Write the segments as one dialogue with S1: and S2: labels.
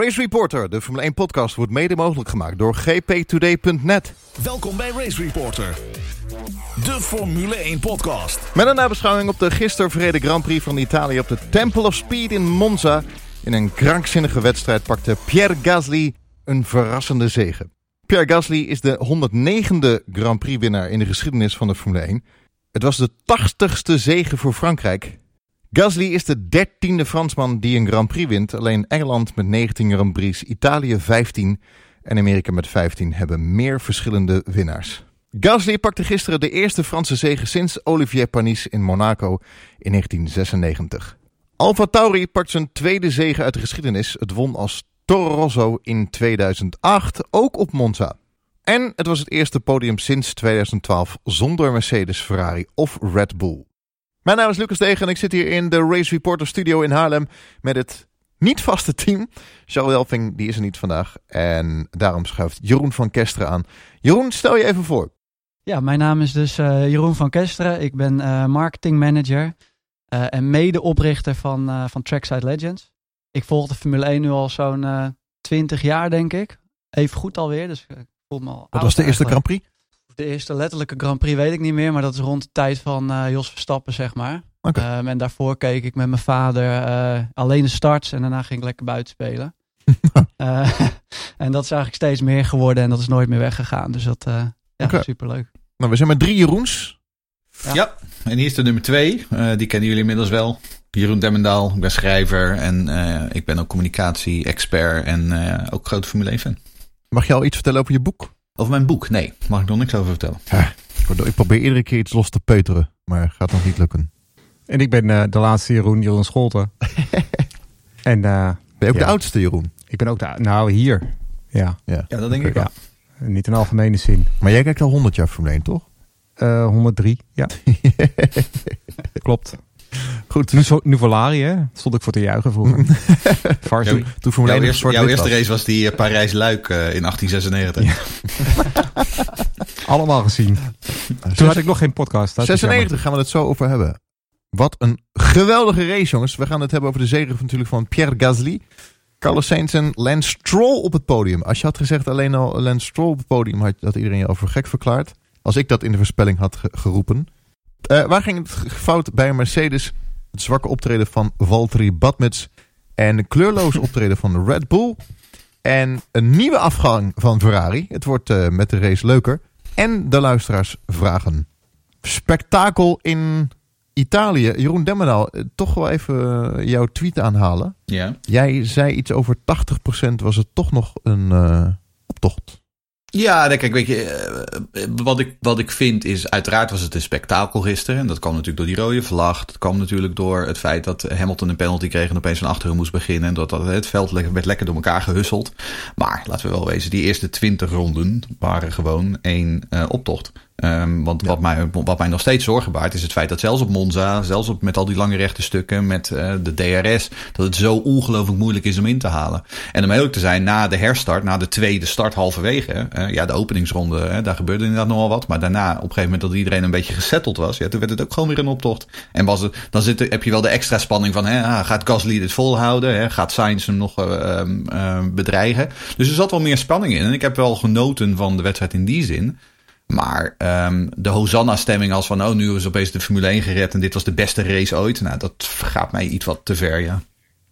S1: Race Reporter, de Formule 1 podcast, wordt mede mogelijk gemaakt door gptoday.net.
S2: Welkom bij Race Reporter, de Formule 1 podcast.
S1: Met een nabeschouwing op de gisteren verreden Grand Prix van Italië op de Temple of Speed in Monza. In een krankzinnige wedstrijd pakte Pierre Gasly een verrassende zege. Pierre Gasly is de 109e Grand Prix winnaar in de geschiedenis van de Formule 1. Het was de 80ste zege voor Frankrijk. Gasly is de dertiende Fransman die een Grand Prix wint. Alleen Engeland met 19 Grand Prix, Italië 15 en Amerika met 15 hebben meer verschillende winnaars. Gasly pakte gisteren de eerste Franse zege sinds Olivier Panis in Monaco in 1996. Alfa Tauri pakt zijn tweede zege uit de geschiedenis. Het won als Toro Rosso in 2008, ook op Monza. En het was het eerste podium sinds 2012 zonder Mercedes, Ferrari of Red Bull. Mijn naam is Lucas Degen en ik zit hier in de Race Reporter studio in Haarlem met het niet vaste team. Charles Welving, die is er niet vandaag en daarom schuift Jeroen van Kesteren aan. Jeroen, stel je even voor.
S3: Ja, mijn naam is dus uh, Jeroen van Kesteren. Ik ben uh, marketing manager uh, en medeoprichter van, van Trackside Legends. Ik volg de Formule 1 nu al zo'n 20 jaar, denk ik. Even goed alweer, dus ik voel me al
S1: Wat was de eerste Grand Prix?
S3: De eerste letterlijke Grand Prix weet ik niet meer, maar dat is rond de tijd van uh, Jos Verstappen, zeg maar.
S1: Okay.
S3: Um, en daarvoor keek ik met mijn vader uh, alleen de starts en daarna ging ik lekker buiten spelen. uh, en dat is eigenlijk steeds meer geworden en dat is nooit meer weggegaan. Dus dat ja,
S1: okay.
S3: superleuk.
S1: Nou, we zijn met drie Jeroens.
S4: Ja. ja, en hier is de nummer twee. die kennen jullie inmiddels wel. Jeroen Demmendaal, ik ben schrijver en ik ben ook communicatie-expert en ook grote Formule 1 fan.
S1: Mag je al iets vertellen over je boek?
S4: Over mijn boek? Nee, mag ik nog niks over vertellen.
S1: Ja, ik probeer iedere keer iets los te peuteren, maar gaat nog niet lukken.
S5: En ik ben uh, de laatste Jeroen, Jeroen Scholten. en, uh,
S1: ben je ook ja. de oudste Jeroen?
S5: Ik ben ook de Nou, hier. Ja,
S4: ja. ja dat denk ik wel.
S5: Ja. Niet in algemene zin.
S1: Maar jij kijkt al 100 jaar Formule 1, toch?
S5: Uh, 103, ja. Klopt.
S1: Goed.
S5: Nu, nu Volari, hè? Stond ik voor te juichen vroeger.
S1: Toen 1
S4: jouw, eerste, jouw eerste race was die Parijs-Luik uh, in 1896. Ja.
S5: Allemaal gezien. Toen had ik nog geen podcast.
S1: 96 gaan we het zo over hebben. Wat een geweldige race, jongens. We gaan het hebben over de zege natuurlijk van Pierre Gasly. Carlos Sainz en Lance Stroll op het podium. Als je had gezegd alleen al Lance Stroll op het podium, had, had iedereen je over gek verklaard. Als ik dat in de voorspelling had ge geroepen. Uh, waar ging het fout bij Mercedes? Het zwakke optreden van Valtteri Badmets. En een kleurloos optreden van Red Bull. En een nieuwe afgang van Ferrari. Het wordt uh, met de race leuker. En de luisteraars vragen. Spektakel in Italië. Jeroen Demmendaal, toch wel even jouw tweet aanhalen.
S4: Ja.
S1: Jij zei iets over 80% was het toch nog een uh, optocht.
S4: Ja, kijk, weet je, wat ik, wat ik vind is, uiteraard was het een spektakel gisteren. En dat kwam natuurlijk door die rode vlag. Dat kwam natuurlijk door het feit dat Hamilton een penalty kreeg en opeens van achteren moest beginnen. En dat, het veld werd lekker door elkaar gehusseld. Maar laten we wel wezen, die eerste twintig ronden waren gewoon één uh, optocht. Um, want ja. wat, mij, wat mij nog steeds zorgen baart is het feit dat zelfs op Monza, zelfs op, met al die lange rechte stukken, met uh, de DRS, dat het zo ongelooflijk moeilijk is om in te halen. En om eerlijk te zijn, na de herstart, na de tweede start halverwege, uh, ja, de openingsronde, daar gebeurde inderdaad nogal wat. Maar daarna, op een gegeven moment dat iedereen een beetje gesetteld was, ja, toen werd het ook gewoon weer een optocht. En was het, dan zit heb je wel de extra spanning van, hè, ah, gaat Gasly dit volhouden? Hè? Gaat Sainz hem nog uh, bedreigen? Dus er zat wel meer spanning in. En ik heb wel genoten van de wedstrijd in die zin. Maar um, de Hosanna-stemming als van, oh, nu is opeens de Formule 1 gered en dit was de beste race ooit. Nou, dat gaat mij iets wat te ver, ja. Oké,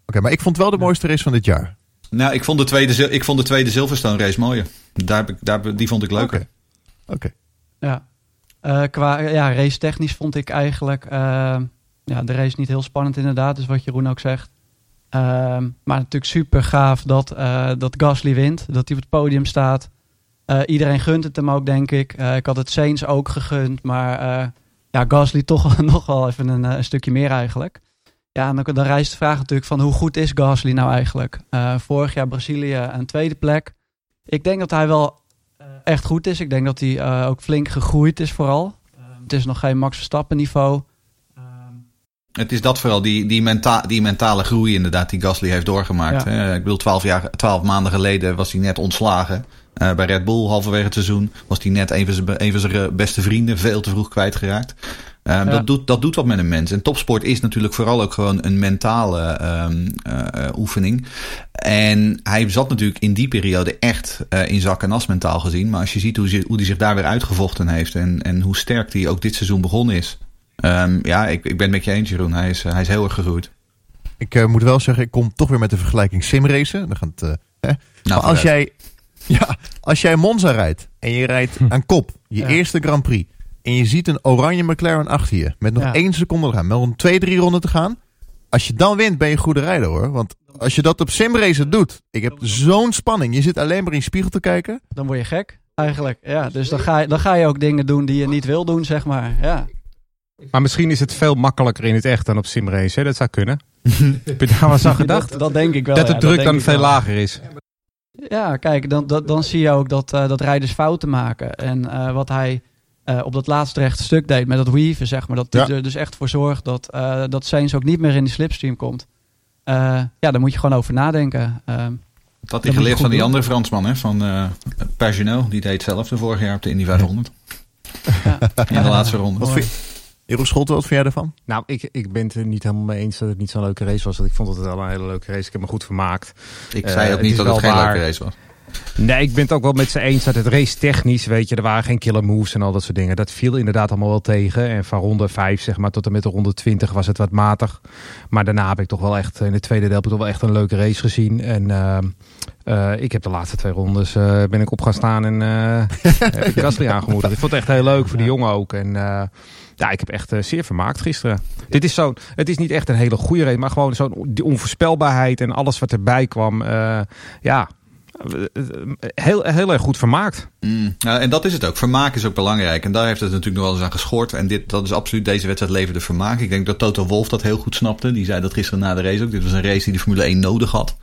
S1: okay, maar ik vond wel de mooiste race van dit jaar.
S4: Nou, ik vond de tweede, ik vond de tweede Silverstone race mooier. Daar, daar, die vond ik leuker.
S1: Oké. Okay.
S3: Okay. Ja. Uh, qua ja, race technisch vond ik eigenlijk uh, ja, de race niet heel spannend inderdaad. Dus wat Jeroen ook zegt. Uh, maar natuurlijk super gaaf dat, uh, dat Gasly wint. Dat hij op het podium staat. Uh, iedereen gunt het hem ook, denk ik. Uh, ik had het Saints ook gegund, maar uh, ja, Gasly toch nog wel even een, een, stukje meer eigenlijk. Ja, en dan, dan rijst de vraag natuurlijk van hoe goed is Gasly nou eigenlijk? vorig jaar Brazilië een tweede plek. Ik denk dat hij wel echt goed is. Ik denk dat hij ook flink gegroeid is vooral. het is nog geen Max Verstappen niveau.
S4: Het is dat vooral, die, die, menta die mentale groei inderdaad die Gasly heeft doorgemaakt. Ja. Ik bedoel, twaalf, jaar, twaalf maanden geleden was hij net ontslagen. Uh, bij Red Bull halverwege het seizoen was hij net een van zijn, beste vrienden veel te vroeg kwijtgeraakt. Um,
S3: Ja.
S4: dat, doet, dat doet wat met een mens. En topsport is natuurlijk vooral ook gewoon een mentale ehm, eh, eh, oefening. En hij zat natuurlijk in die periode echt eh, in zak en as mentaal gezien. Maar als je ziet hoe, ze- hoe hij zich daar weer uitgevochten heeft en, en hoe sterk hij ook dit seizoen begonnen is. Ehm, ja, ik, ik ben het met je eens, Jeroen. Hij is, eh, hij is heel erg gegroeid.
S1: Ik eh, moet wel zeggen, ik kom toch weer met de vergelijking simracen. Dan gaat het, eh, hè.
S4: Nou,
S1: maar als jij, ja, als jij Monza rijdt en je rijdt aan kop, je
S3: Ja.
S1: eerste Grand Prix, en je ziet een oranje McLaren achter je, met nog
S3: Ja.
S1: één seconde te gaan, met nog twee, drie ronden te gaan. Als je dan wint, ben je een goede rijder hoor. Want als je dat op simracen doet, ik heb zo'n spanning. Je zit alleen maar in de spiegel te kijken.
S3: Dan word je gek, eigenlijk. Ja, dus dan ga, je, dan ga je ook dingen doen die je niet wil doen, zeg maar. Ja.
S5: Maar misschien is het veel makkelijker in het echt dan op simrace. Hè? Dat zou kunnen. Heb je daar wel eens aan gedacht?
S3: Dat, dat denk ik wel.
S5: dat de
S3: ja,
S5: druk dan veel
S3: wel.
S5: lager is.
S3: Ja, kijk, dan, dan, dan zie je ook dat, eh, dat rijders fouten maken. En eh, wat hij eh, op dat laatste rechte stuk deed met dat weaven, zeg maar. Dat hij
S1: Ja.
S3: er dus echt voor zorgt dat, eh dat Sainz ook niet meer in die slipstream komt. Eh, ja, daar moet je gewoon over nadenken. Ehm,
S4: Dat had hij geleerd van die
S3: doen.
S4: andere Fransman, hè? van eh Pagenaud. Die deed hetzelfde vorig jaar op de Indy 500.
S3: ja.
S4: In de laatste ronde.
S1: Wat vind, Jeroen Scholte, wat vind jij ervan?
S5: Nou, ik, ik ben het er niet helemaal mee eens dat het niet zo'n leuke race was. Want ik vond het wel een hele leuke race. Ik heb me goed vermaakt.
S4: Ik
S5: Eh,
S4: zei ook
S5: het
S4: niet dat het geen
S5: waar.
S4: leuke race was.
S5: Nee, ik ben het ook wel met ze eens dat het race technisch, weet je, er waren geen killer moves en al dat soort dingen. Dat viel inderdaad allemaal wel tegen. En van ronde 5, zeg maar, tot en met de ronde 20 was het wat matig. Maar daarna heb ik toch wel echt, in de tweede deel heb ik toch wel echt een leuke race gezien. En ehm, eh, ik heb de laatste twee rondes, eh, ben ik op gaan staan en eh heb ik Gasly aangemoedigd. Ik vond het echt heel leuk voor die jongen ook. En ja, ik heb echt zeer vermaakt gisteren. Dit is zo'n, het is niet echt een hele goede race, maar gewoon zo'n die onvoorspelbaarheid en alles wat erbij kwam. ja, heel, heel erg goed vermaakt.
S4: Mm. Ja, en dat is het ook. Vermaak is ook belangrijk. En daar heeft het natuurlijk nog wel eens aan geschort. En dit, dat is absoluut, deze wedstrijd leverde vermaak. Ik denk dat Toto Wolf dat heel goed snapte. Die zei dat gisteren na de race ook. Dit was een race die de Formule 1 nodig had.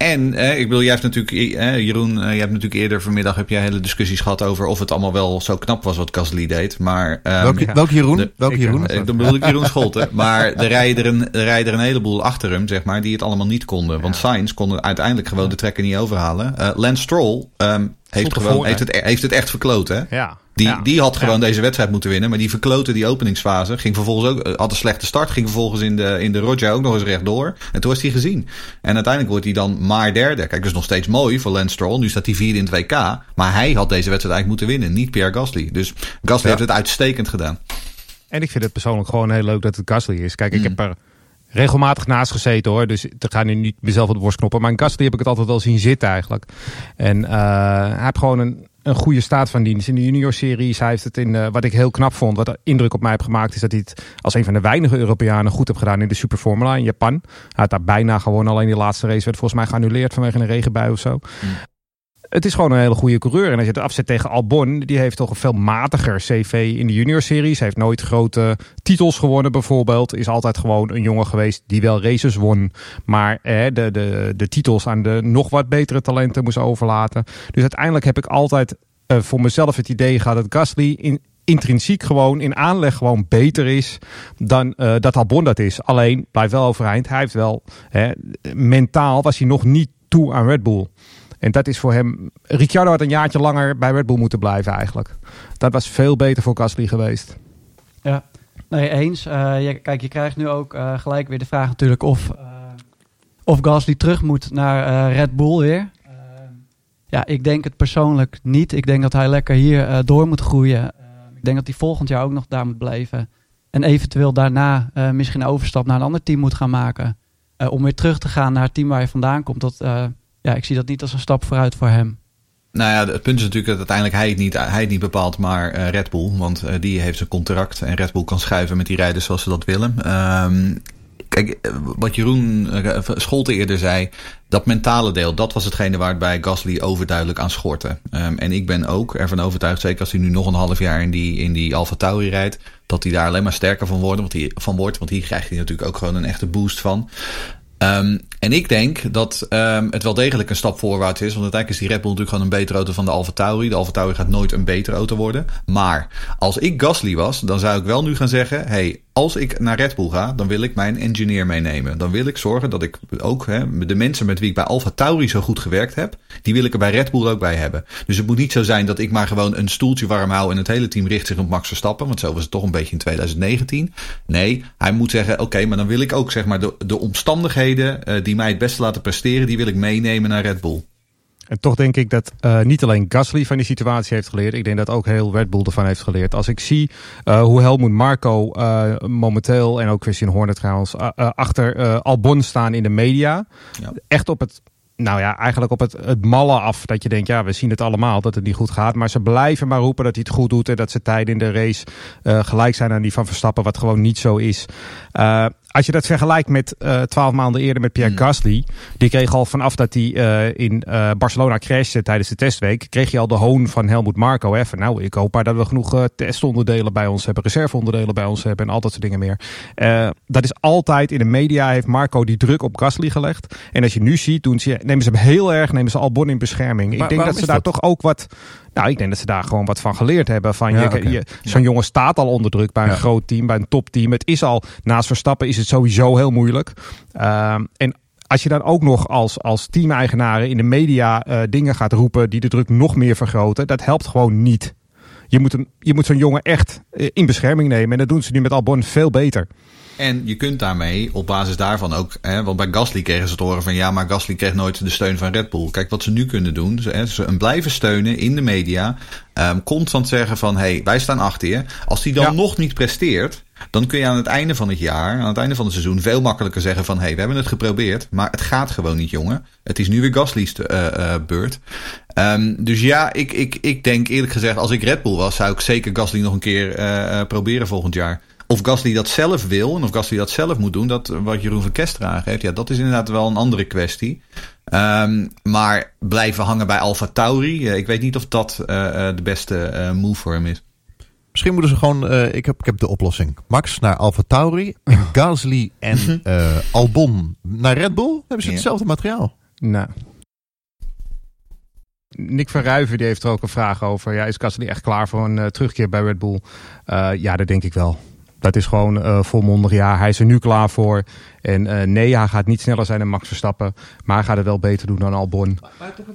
S4: En eh, ik bedoel, jij hebt natuurlijk, eh, Jeroen, eh, jij hebt natuurlijk eerder vanmiddag heb jij hele discussies gehad over of het allemaal wel zo knap was wat Gasly deed. Maar ehm,
S1: welke,
S5: ja.
S1: welke Jeroen?
S4: de-
S1: welke
S5: ik,
S1: Jeroen?
S4: eh, dan bedoel ik Jeroen Scholten. Maar er rijden er, een, er rijden een heleboel achter hem, zeg maar, die het allemaal niet konden. Want Sainz kon uiteindelijk gewoon de trekker niet overhalen. Eh Lance Stroll ehm, heeft, gewoon, heeft, het, heeft het echt verkloot, hè?
S5: Ja.
S4: Die,
S5: ja.
S4: die had gewoon deze wedstrijd moeten winnen. Maar die verklote die openingsfase. Ging vervolgens ook, eh, had een slechte start. Ging vervolgens in de, in de Roger ook nog eens rechtdoor. En toen was hij gezien. En uiteindelijk wordt hij dan maar derde. Kijk, dat is nog steeds mooi voor Lance Stroll. Nu staat hij vierde in het WK. Maar hij had deze wedstrijd eigenlijk moeten winnen. Niet Pierre Gasly. Dus Gasly
S1: Ja.
S4: heeft het uitstekend gedaan.
S5: En ik vind het persoonlijk gewoon heel leuk dat het Gasly is. Kijk, ik
S4: Mm.
S5: heb er regelmatig naast gezeten hoor. Dus ik ga nu niet mezelf op de borst knoppen. Maar in Gasly heb ik het altijd wel zien zitten eigenlijk. En eh, hij heeft gewoon een, een goede staat van dienst. In de junior series, hij heeft het in, eh, wat ik heel knap vond, wat indruk op mij heeft gemaakt, is dat hij het als een van de weinige Europeanen goed heeft gedaan in de Super Formula in Japan. Hij had daar bijna gewonnen. Alleen die laatste race werd volgens mij geannuleerd vanwege een regenbui of zo. Het is gewoon een hele goede coureur. En als je het afzet tegen Albon, die heeft toch een veel matiger cv in de junior series. Hij heeft nooit grote titels gewonnen bijvoorbeeld. Is altijd gewoon een jongen geweest die wel races won. Maar eh, de, de, de titels aan de nog wat betere talenten moest overlaten. Dus uiteindelijk heb ik altijd eh, voor mezelf het idee gehad dat Gasly in, intrinsiek gewoon in aanleg gewoon beter is dan eh, dat Albon dat is. Alleen blijft wel overeind. Hij heeft wel hè, mentaal was hij nog niet toe aan Red Bull. En dat is voor hem. Ricciardo had een jaartje langer bij Red Bull moeten blijven eigenlijk. Dat was veel beter voor Gasly geweest.
S3: Ja, nee, eens. Eh, je, kijk, je krijgt nu ook eh, gelijk weer de vraag natuurlijk of, eh, of Gasly terug moet naar Red Bull weer. Ja, ik denk het persoonlijk niet. Ik denk dat hij lekker hier door moet groeien. Ik denk dat hij volgend jaar ook nog daar moet blijven. En eventueel daarna misschien een overstap naar een ander team moet gaan maken. Om weer terug te gaan naar het team waar je vandaan komt. Dat, ja, ik zie dat niet als een stap vooruit voor hem.
S4: Nou ja, het punt is natuurlijk dat uiteindelijk hij het niet, hij het niet bepaalt, maar eh, Red Bull. Want eh, die heeft zijn contract en Red Bull kan schuiven met die rijders zoals ze dat willen. Ehm, kijk, eh, wat Jeroen eh, Scholte eerder zei, dat mentale deel, dat was hetgene waar het bij Gasly overduidelijk aan schortte. Ehm, en ik ben ook ervan overtuigd, zeker als hij nu nog een half jaar in die, in die Alfa Tauri rijdt, dat hij daar alleen maar sterker van wordt. Want, hij, van wordt, want hier krijgt hij natuurlijk ook gewoon een echte boost van. Ehm, en ik denk dat um, het wel degelijk een stap voorwaarts is. Want uiteindelijk is die Red Bull natuurlijk gewoon een betere auto van de Alfa Tauri. De Alfa Tauri gaat nooit een betere auto worden. Maar als ik Gasly was, dan zou ik wel nu gaan zeggen... hey, als ik naar Red Bull ga, dan wil ik mijn engineer meenemen. Dan wil ik zorgen dat ik ook hè, de mensen met wie ik bij Alfa Tauri zo goed gewerkt heb... die wil ik er bij Red Bull ook bij hebben. Dus het moet niet zo zijn dat ik maar gewoon een stoeltje warm hou... en het hele team richt zich op Max Verstappen. Want zo was het toch een beetje in 2019. Nee, hij moet zeggen, oké, maar dan wil ik ook zeg maar de, de omstandigheden... Uh, die mij het beste laten presteren, die wil ik meenemen naar Red Bull.
S5: En toch denk ik dat uh, niet alleen Gasly van die situatie heeft geleerd. Ik denk dat ook heel Red Bull ervan heeft geleerd. Als ik zie uh, hoe Helmoet Marco uh, momenteel, en ook Christian Horner trouwens, achter Albon staan in de media. Ja. Echt op het nou ja, eigenlijk op het, het malle af. Dat je denkt, ja, we zien het allemaal dat het niet goed gaat. Maar ze blijven maar roepen dat hij het goed doet. En dat ze tijden in de race uh, gelijk zijn aan die van Verstappen. Wat gewoon niet zo is. Uh, als je dat vergelijkt met twaalf uh, maanden eerder met Pierre mm. Gasly. Die kreeg al vanaf dat hij uh, in uh, Barcelona crashte tijdens de testweek. Kreeg je al de hoon van Helmoet Marco. Even, nou, ik hoop maar dat we genoeg testonderdelen bij ons hebben. Reserveonderdelen bij ons hebben. En al dat soort dingen meer. dat is altijd in de media heeft Marco die druk op Gasly gelegd. En als je nu ziet, doen ze, nemen ze hem heel erg. Nemen ze Albon in bescherming. Maar, ik denk dat ze daar dat? toch ook wat... Nou, ik denk dat ze daar gewoon wat van geleerd hebben. Van ja, je, okay. je, Zo'n ja. jongen staat al onder druk bij een ja. groot team, bij een topteam. Het is al, naast Verstappen is het sowieso heel moeilijk. Uh, en als je dan ook nog als, als team-eigenaren in de media uh, dingen gaat roepen die de druk nog meer vergroten, dat helpt gewoon niet. Je moet, hem, je moet zo'n jongen echt uh, in bescherming nemen. En dat doen ze nu met Albon veel beter.
S4: En je kunt daarmee op basis daarvan ook, hè, want bij Gasly kregen ze te horen van ja, maar Gasly kreeg nooit de steun van Red Bull. Kijk, wat ze nu kunnen doen, ze, hè, ze hem blijven steunen in de media, um, constant zeggen van hé, hey, wij staan achter je. Als die dan ja. nog niet presteert, dan kun je aan het einde van het jaar, aan het einde van het seizoen, veel makkelijker zeggen van hé, hey, we hebben het geprobeerd, maar het gaat gewoon niet, jongen. Het is nu weer Gasly's uh, uh, beurt. Um, dus ja, ik, ik, ik denk eerlijk gezegd, als ik Red Bull was, zou ik zeker Gasly nog een keer uh, proberen volgend jaar. Of Gasly dat zelf wil en of Gasly dat zelf moet doen, dat wat Jeroen van Kester aangeeft, ja, dat is inderdaad wel een andere kwestie. Um, maar blijven hangen bij Alfa Tauri, uh, ik weet niet of dat uh, de beste uh, move voor hem is.
S1: Misschien moeten ze gewoon, uh, ik, heb, ik heb de oplossing. Max naar Alfa Tauri en Gasly en uh, Albon naar Red Bull. Hebben ze hetzelfde materiaal?
S5: Nou. Nick van Ruiven die heeft er ook een vraag over. Ja, is Gasly echt klaar voor een uh, terugkeer bij Red Bull? Uh, ja, dat denk ik wel. Dat is gewoon uh, volmondig. Ja, hij is er nu klaar voor. En uh, nee, hij gaat niet sneller zijn dan Max Verstappen. Maar hij gaat het wel beter doen dan Albon.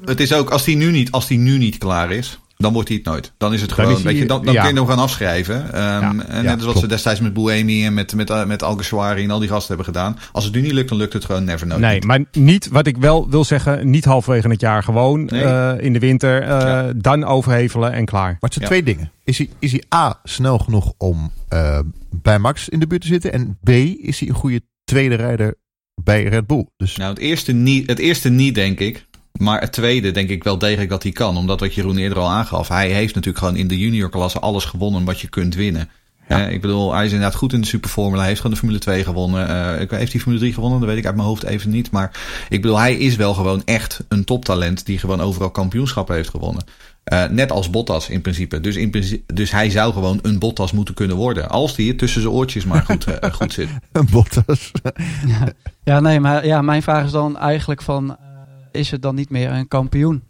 S4: Het is ook, als hij nu niet, als hij nu niet klaar is, dan wordt hij het nooit. Dan is het gewoon, dan, weet je, dan, dan ja. kun je hem gaan afschrijven. Um, ja, en net ja, als wat klopt. ze destijds met Buemi en met, met, uh, met Alguersuari en al die gasten hebben gedaan. Als het nu niet lukt, dan lukt het gewoon never nooit.
S5: Nee, niet. maar niet, wat ik wel wil zeggen, niet halverwege het jaar. Gewoon nee. uh, in de winter, uh, ja. dan overhevelen en klaar. Maar
S1: het zijn twee dingen. Is hij, is hij A, snel genoeg om uh, bij Max in de buurt te zitten? En B, is hij een goede tweede rijder bij Red Bull? Dus...
S4: Nou, het eerste niet, het eerste niet denk ik. Maar het tweede denk ik wel degelijk dat hij kan. Omdat wat Jeroen eerder al aangaf. Hij heeft natuurlijk gewoon in de juniorklasse alles gewonnen wat je kunt winnen. Ja. Ik bedoel, hij is inderdaad goed in de superformule. Hij heeft gewoon de Formule 2 gewonnen. Uh, heeft hij Formule 3 gewonnen? Dat weet ik uit mijn hoofd even niet. Maar ik bedoel, hij is wel gewoon echt een toptalent. Die gewoon overal kampioenschappen heeft gewonnen. Uh, net als Bottas in principe. Dus, in principe. dus hij zou gewoon een Bottas moeten kunnen worden. Als hij tussen zijn oortjes maar goed, uh, goed zit.
S1: Een Bottas.
S3: ja. ja, nee, maar ja, mijn vraag is dan eigenlijk van... is het dan niet meer een kampioen?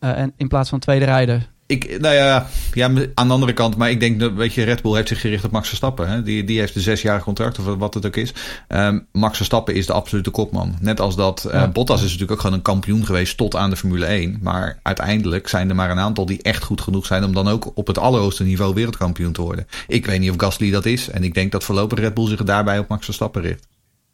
S3: Uh, en in plaats van tweede rijder?
S4: Ik, nou ja, ja, aan de andere kant, maar ik denk dat, weet je, Red Bull heeft zich gericht op Max Verstappen. Hè? Die, die heeft een zesjarig contract, of wat het ook is. Um, Max Verstappen is de absolute kopman. Net als dat, uh, ja. Bottas is natuurlijk ook gewoon een kampioen geweest tot aan de Formule 1. Maar uiteindelijk zijn er maar een aantal die echt goed genoeg zijn om dan ook op het allerhoogste niveau wereldkampioen te worden. Ik weet niet of Gasly dat is. En ik denk dat voorlopig Red Bull zich daarbij op Max Verstappen richt.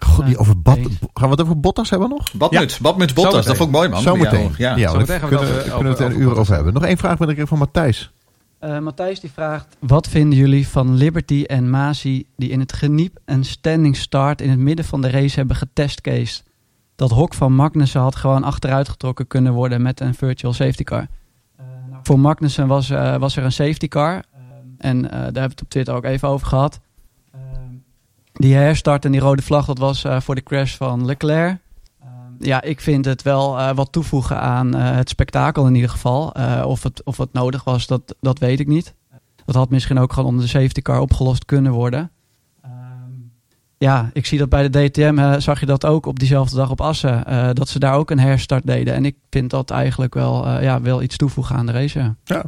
S1: God, die over bad, gaan we het over Bottas hebben nog?
S4: Badmuts, ja. Badmuts Bottas, dat vond ik mooi man.
S1: Zometeen. Ja, ja. Zo kunnen, we, kunnen we het een uur over hebben. Nog één vraag ben ik van Matthijs.
S3: Uh, Matthijs die vraagt, wat vinden jullie van Liberty en Masi die in het geniep een standing start in het midden van de race hebben getestcased? Dat hok van Magnussen had gewoon achteruit getrokken kunnen worden met een virtual safety car. Uh, nou, voor Magnussen was, uh, was er een safety car en daar hebben we het op Twitter ook even over gehad. Die herstart en die rode vlag, dat was uh, voor de crash van Leclerc. Uh, ja, ik vind het wel uh, wat toevoegen aan het spektakel in ieder geval. of, het, of het nodig was, dat, dat weet ik niet. Dat had misschien ook gewoon onder de safety car opgelost kunnen worden. Ehm, ja, ik zie dat bij de DTM eh, zag je dat ook op diezelfde dag op Assen. eh, dat ze daar ook een herstart deden. En ik vind dat eigenlijk wel, eh, ja, wel iets toevoegen aan de race. ja.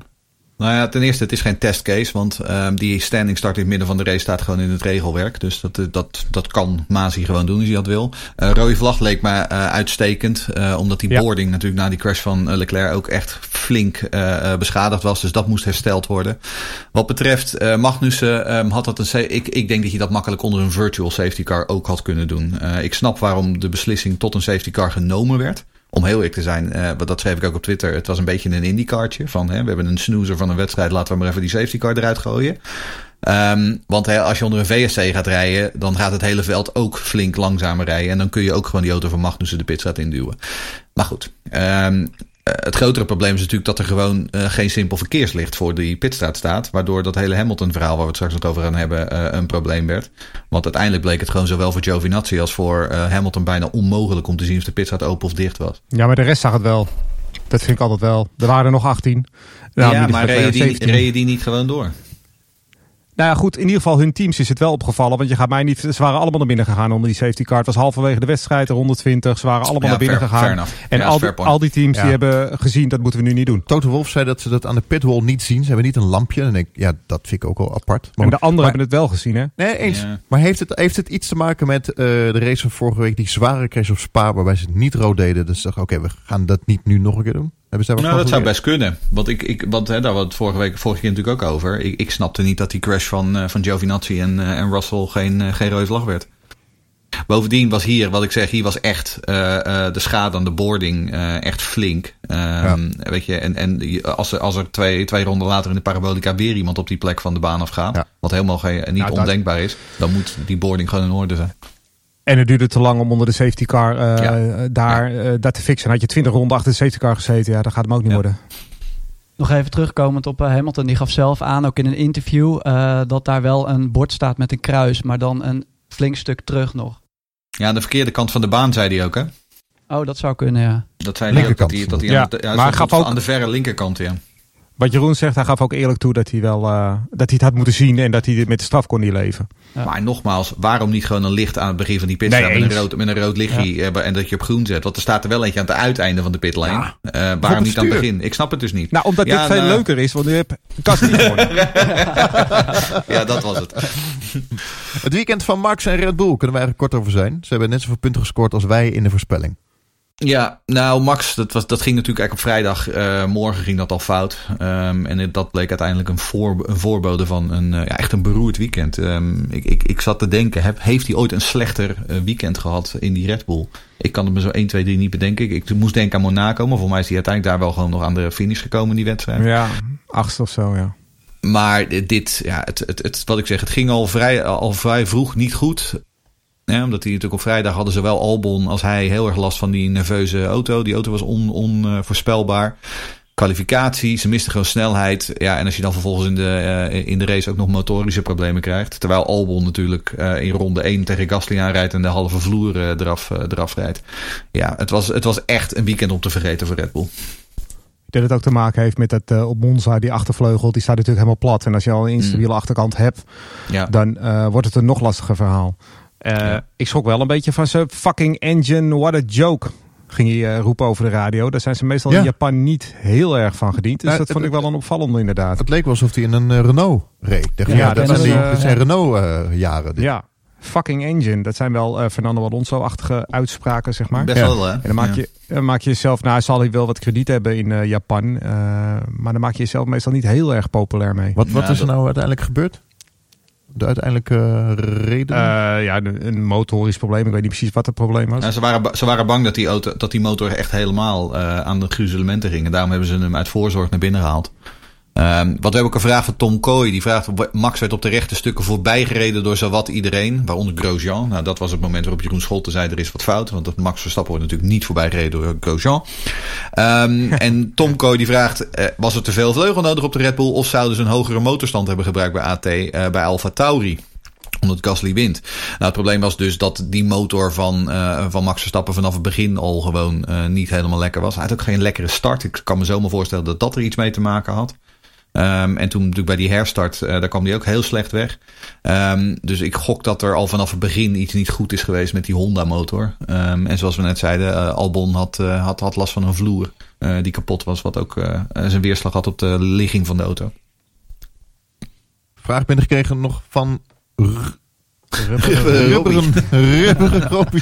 S4: Nou ja, ten eerste, het is geen testcase, want ehm, die standing start in het midden van de race staat gewoon in het regelwerk. Dus dat, eh, dat, dat kan Masi gewoon doen als hij dat wil. Eh rode vlag leek me eh, uitstekend, omdat die
S5: Ja.
S4: boarding natuurlijk na die crash van Leclerc ook echt flink beschadigd was. Dus dat moest hersteld worden. Wat betreft Magnussen ehm, had dat een... Ik, ik denk dat je dat makkelijk onder een virtual safety car ook had kunnen doen. Ik snap waarom de beslissing tot een safety car genomen werd. Om heel eerlijk te zijn, eh, dat schreef ik ook op Twitter. Het was een beetje een IndyCartje. Van hè, we hebben een snoozer van een wedstrijd. Laten we maar even die safety car eruit gooien. Ehm, want als je onder een VSC gaat rijden, dan gaat het hele veld ook flink langzamer rijden. En dan kun je ook gewoon die auto van Magnussen de pitstraat induwen. Maar goed, ehm, eh, het grotere probleem is natuurlijk dat er gewoon eh, geen simpel verkeerslicht voor die pitstraat staat. Waardoor dat hele Hamilton-verhaal, waar we het straks nog over gaan hebben, eh, een probleem werd. Want uiteindelijk bleek het gewoon zowel voor Giovinazzi als voor eh, Hamilton bijna onmogelijk om te zien of de pitstraat open of dicht was.
S5: Ja, maar de rest zag het wel. Dat vind ik altijd wel. Er waren er nog 18. Nou,
S4: ja, maar reden die,
S5: 17.
S4: reden die niet gewoon door?
S5: Nou ja, goed. In ieder geval hun teams is het wel opgevallen. Want je gaat mij niet... Ze waren allemaal naar binnen gegaan onder die safety car. Het was halverwege de wedstrijd, de 120. Ze waren allemaal
S4: Ja,
S5: naar binnen
S4: fair-
S5: gegaan.
S4: fair.
S5: En
S4: Ja,
S5: al, die, al die teams
S1: Ja.
S5: die hebben gezien, dat moeten we nu niet doen.
S1: Toto Wolf zei dat ze dat aan de pitwall niet zien. Ze hebben niet een lampje. En ik, ja, dat vind ik ook wel apart. Maar,
S5: En de anderen
S1: maar-
S5: hebben het wel gezien, hè?
S1: Nee, eens. Maar heeft het, heeft het iets te maken met eh, de race van vorige week, die zware crash op Spa, waarbij ze het niet rood deden? Dus ze dachten, oké, we gaan dat niet nu nog een keer doen. Hebben ze daar wat
S4: Nou, dat zou best kunnen. Want ik, ik want hè, daar hadden we het vorige week, vorige keer natuurlijk ook over. Ik, ik snapte niet dat die crash van, eh, van Giovinazzi en, eh, en Russell geen, eh, geen rode vlag werd. Bovendien was hier, wat ik zeg, hier was echt de schade aan de boarding echt flink. Ehm, Weet je, en, en als er, als er twee, twee ronden later in de parabolica weer iemand op die plek van de baan afgaat,
S1: Ja.
S4: wat helemaal geen, niet
S5: Nou, dat-
S4: ondenkbaar is, dan moet die boarding gewoon in orde zijn.
S5: En het duurde te lang om onder de safety car eh,
S4: Ja.
S5: daar eh, dat te fixen. Had je 20 ronden achter de safety car gezeten, ja, dat gaat hem ook niet
S4: Ja.
S5: worden.
S3: Nog even terugkomend op eh, Hamilton. Die gaf zelf aan, ook in een interview, eh, dat daar wel een bord staat met een kruis. Maar dan een flink stuk terug nog.
S4: Ja, aan de verkeerde kant van de baan zei hij ook, hè?
S3: Oh, dat zou kunnen, ja.
S4: Dat zei hij ook, dat
S1: Linkerkant.
S4: hij, dat hij
S5: Ja,
S4: aan, de, ja,
S5: maar gaf ook-
S4: aan de verre linkerkant, ja.
S5: Wat Jeroen zegt, hij gaf ook eerlijk toe dat hij wel eh, dat hij het had moeten zien en dat hij dit met de straf kon niet leven.
S3: Ja.
S4: Maar nogmaals, waarom niet gewoon een licht aan het begin van die pitstraat
S5: Nee,
S4: met, een rood, met een rood lichtje en dat je op groen zet? Want er staat er wel eentje aan het uiteinde van de pitlane.
S1: Ja.
S4: Eh, waarom niet aan het begin? Ik snap het dus niet.
S5: Nou, omdat
S4: Ja,
S5: dit veel
S4: nou-
S5: leuker is, want nu heb Gasly gewonnen.
S4: Ja, dat was het.
S1: Het weekend van Max en Red Bull kunnen we eigenlijk kort over zijn. Ze hebben net zoveel punten gescoord als wij in de voorspelling.
S4: Ja, nou Max, dat, was, dat ging natuurlijk eigenlijk op vrijdag. eh, morgen ging dat al fout. Ehm, en dat bleek uiteindelijk een, voor, een voorbode van een, eh, ja, echt een beroerd weekend. Ehm, ik, ik, ik zat te denken, heb, heeft hij ooit een slechter eh, weekend gehad in die Red Bull? Ik kan het me zo 1, 2, 3 niet bedenken. Ik, ik moest denken aan Monaco, maar voor mij is hij uiteindelijk daar wel gewoon nog aan de finish gekomen in die wedstrijd.
S5: ja, achtste of zo, ja.
S4: Maar dit, ja, het, het, het, wat ik zeg, het ging al vrij, al vrij vroeg niet goed. Ja, omdat hij natuurlijk op vrijdag hadden zowel Albon als hij heel erg last van die nerveuze auto. Die auto was onvoorspelbaar. Kwalificatie, ze misten gewoon snelheid. Ja, en als je dan vervolgens in de, eh, in de race ook nog motorische problemen krijgt. Terwijl Albon natuurlijk eh, in ronde 1 tegen Gasly aanrijdt en de halve vloer eh, eraf, eh, eraf rijdt. Ja, het was, het was echt een weekend om te vergeten voor Red Bull.
S5: Ik denk dat het ook te maken heeft met dat eh, op Monza, die achtervleugel, die staat natuurlijk helemaal plat. En als je al een instabiele achterkant hebt,
S4: Ja,
S5: dan eh, wordt het een nog lastiger verhaal. Eh,
S4: Ja.
S5: Ik schrok wel een beetje van zijn fucking engine, what a joke. Ging hij eh, roepen over de radio. Daar zijn ze meestal
S1: Ja.
S5: in Japan niet heel erg van gediend. Dus
S1: Nou,
S5: dat vond
S1: het-
S5: ik wel een opvallende inderdaad.
S1: Het leek wel alsof hij in een eh, Renault reed.
S5: Ja,
S1: ja,
S5: dat
S1: dat,
S5: is,
S1: zijn, die,
S5: eh,
S1: dat zijn Renault-jaren.
S5: Ja, fucking engine. Dat zijn wel eh, Fernando Alonso-achtige uitspraken, zeg maar.
S4: best
S1: Ja.
S4: wel hè.
S5: En dan maak,
S4: Ja.
S5: je, dan maak je jezelf, nou zal hij wel wat krediet hebben in Japan. eh, maar dan maak je jezelf meestal niet heel erg populair mee.
S1: Wat, wat
S4: Ja,
S1: is er nou uiteindelijk gebeurd? De uiteindelijke reden?
S5: Eh, ja, een motorisch probleem. Ik weet niet precies wat het probleem was.
S4: Ja, ze, waren, ze waren bang dat die, auto, dat die motor echt helemaal eh, aan de gruzelementen ging. En daarom hebben ze hem uit voorzorg naar binnen gehaald. Ehm, wat we hebben ook een vraag van Tom Kooi. Die vraagt, Max werd op de rechte stukken voorbijgereden door zowat iedereen. Waaronder Grosjean. Nou, dat was het moment waarop Jeroen Scholte zei, er is wat fout. Want dat Max Verstappen wordt natuurlijk niet voorbijgereden door Grosjean. Ehm, en Tom Kooi die vraagt, eh, was er te veel vleugel nodig op de Red Bull? Of zouden ze een hogere motorstand hebben gebruikt bij AT, eh, bij Alfa Tauri? Omdat Gasly wint. Nou, het probleem was dus dat die motor van, eh, van Max Verstappen vanaf het begin al gewoon niet helemaal lekker was. Hij had ook geen lekkere start. Ik kan me zomaar voorstellen dat dat er iets mee te maken had. Ehm, en toen natuurlijk bij die herstart, uh, daar kwam hij ook heel slecht weg. Um, dus ik gok dat er al vanaf het begin iets niet goed is geweest met die Honda-motor. Um, en zoals we net zeiden, uh, Albon had, uh, had, had last van een vloer die kapot was, wat ook zijn weerslag had op de ligging van de auto.
S1: Vraag binnengekregen nog van Rubberen, rubberen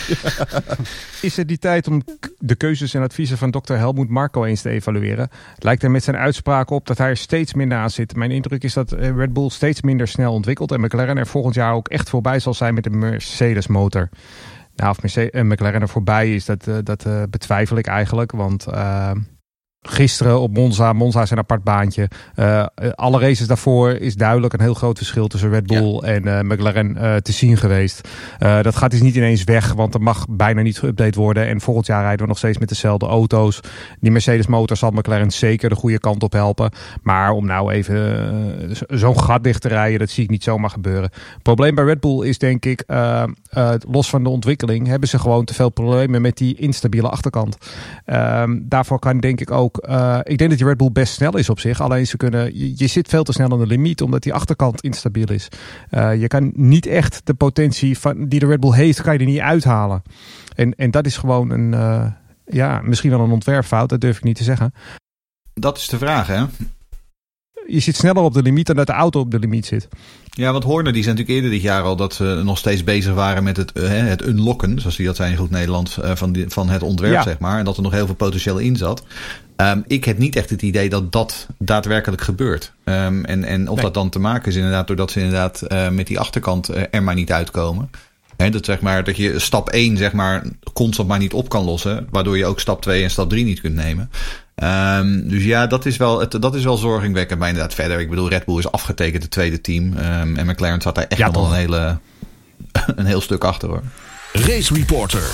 S5: Is het die tijd om de keuzes en adviezen van dokter Helmoet Marco eens te evalueren? Lijkt er met zijn uitspraken op dat hij er steeds minder aan zit. Mijn indruk is dat eh, Red Bull steeds minder snel ontwikkelt en McLaren er volgend jaar ook echt voorbij zal zijn met de Mercedes motor. Nou, of Mercedes, eh, McLaren er voorbij is, dat, dat uh, betwijfel ik eigenlijk. Want uh, gisteren op Monza. Monza is een apart baantje. Uh, alle races daarvoor is duidelijk een heel groot verschil tussen Red Bull ja. en uh, McLaren uh, te zien geweest. dat gaat dus niet ineens weg, want er mag bijna niet geüpdate worden. En volgend jaar rijden we nog steeds met dezelfde auto's. Die Mercedes motor zal McLaren zeker de goede kant op helpen. Maar om nou even zo'n gat dicht te rijden, dat zie ik niet zomaar gebeuren. Het probleem bij Red Bull is denk ik, los van de ontwikkeling, hebben ze gewoon te veel problemen met die instabiele achterkant. Ehm, daarvoor kan denk ik ook uh, ik denk dat die Red Bull best snel is op zich. Alleen ze kunnen, je, zit veel te snel aan de limiet omdat die achterkant instabiel is. Uh, je kan niet echt de potentie van, die de Red Bull heeft, kan je er niet uithalen. En, en dat is gewoon een, uh, ja, misschien wel een ontwerpfout, dat durf ik niet te zeggen.
S4: Dat is de vraag, hè?
S5: Je zit sneller op de limiet dan dat de auto op de limiet zit.
S4: Ja, want Horner die zijn natuurlijk eerder dit jaar al dat ze nog steeds bezig waren met het, uh, het unlocken, zoals die dat zijn in goed Nederlands, uh, van, die, van het ontwerp, ja. zeg maar. En dat er nog heel veel potentieel in zat. Um, ik heb niet echt het idee dat dat daadwerkelijk gebeurt. Um, en, en of nee. dat dan te maken is inderdaad doordat ze inderdaad uh, met die achterkant er maar niet uitkomen. He, dat, zeg maar, dat je stap 1 zeg maar, constant maar niet op kan lossen. Waardoor je ook stap 2 en stap 3 niet kunt nemen. Um, dus ja, dat is, wel, het, dat is wel zorgwekkend. Maar inderdaad verder, ik bedoel, Red Bull is afgetekend, het tweede team. Um, en McLaren zat daar echt ja, nog wel een, hele, een heel stuk achter hoor.
S2: Race Reporter,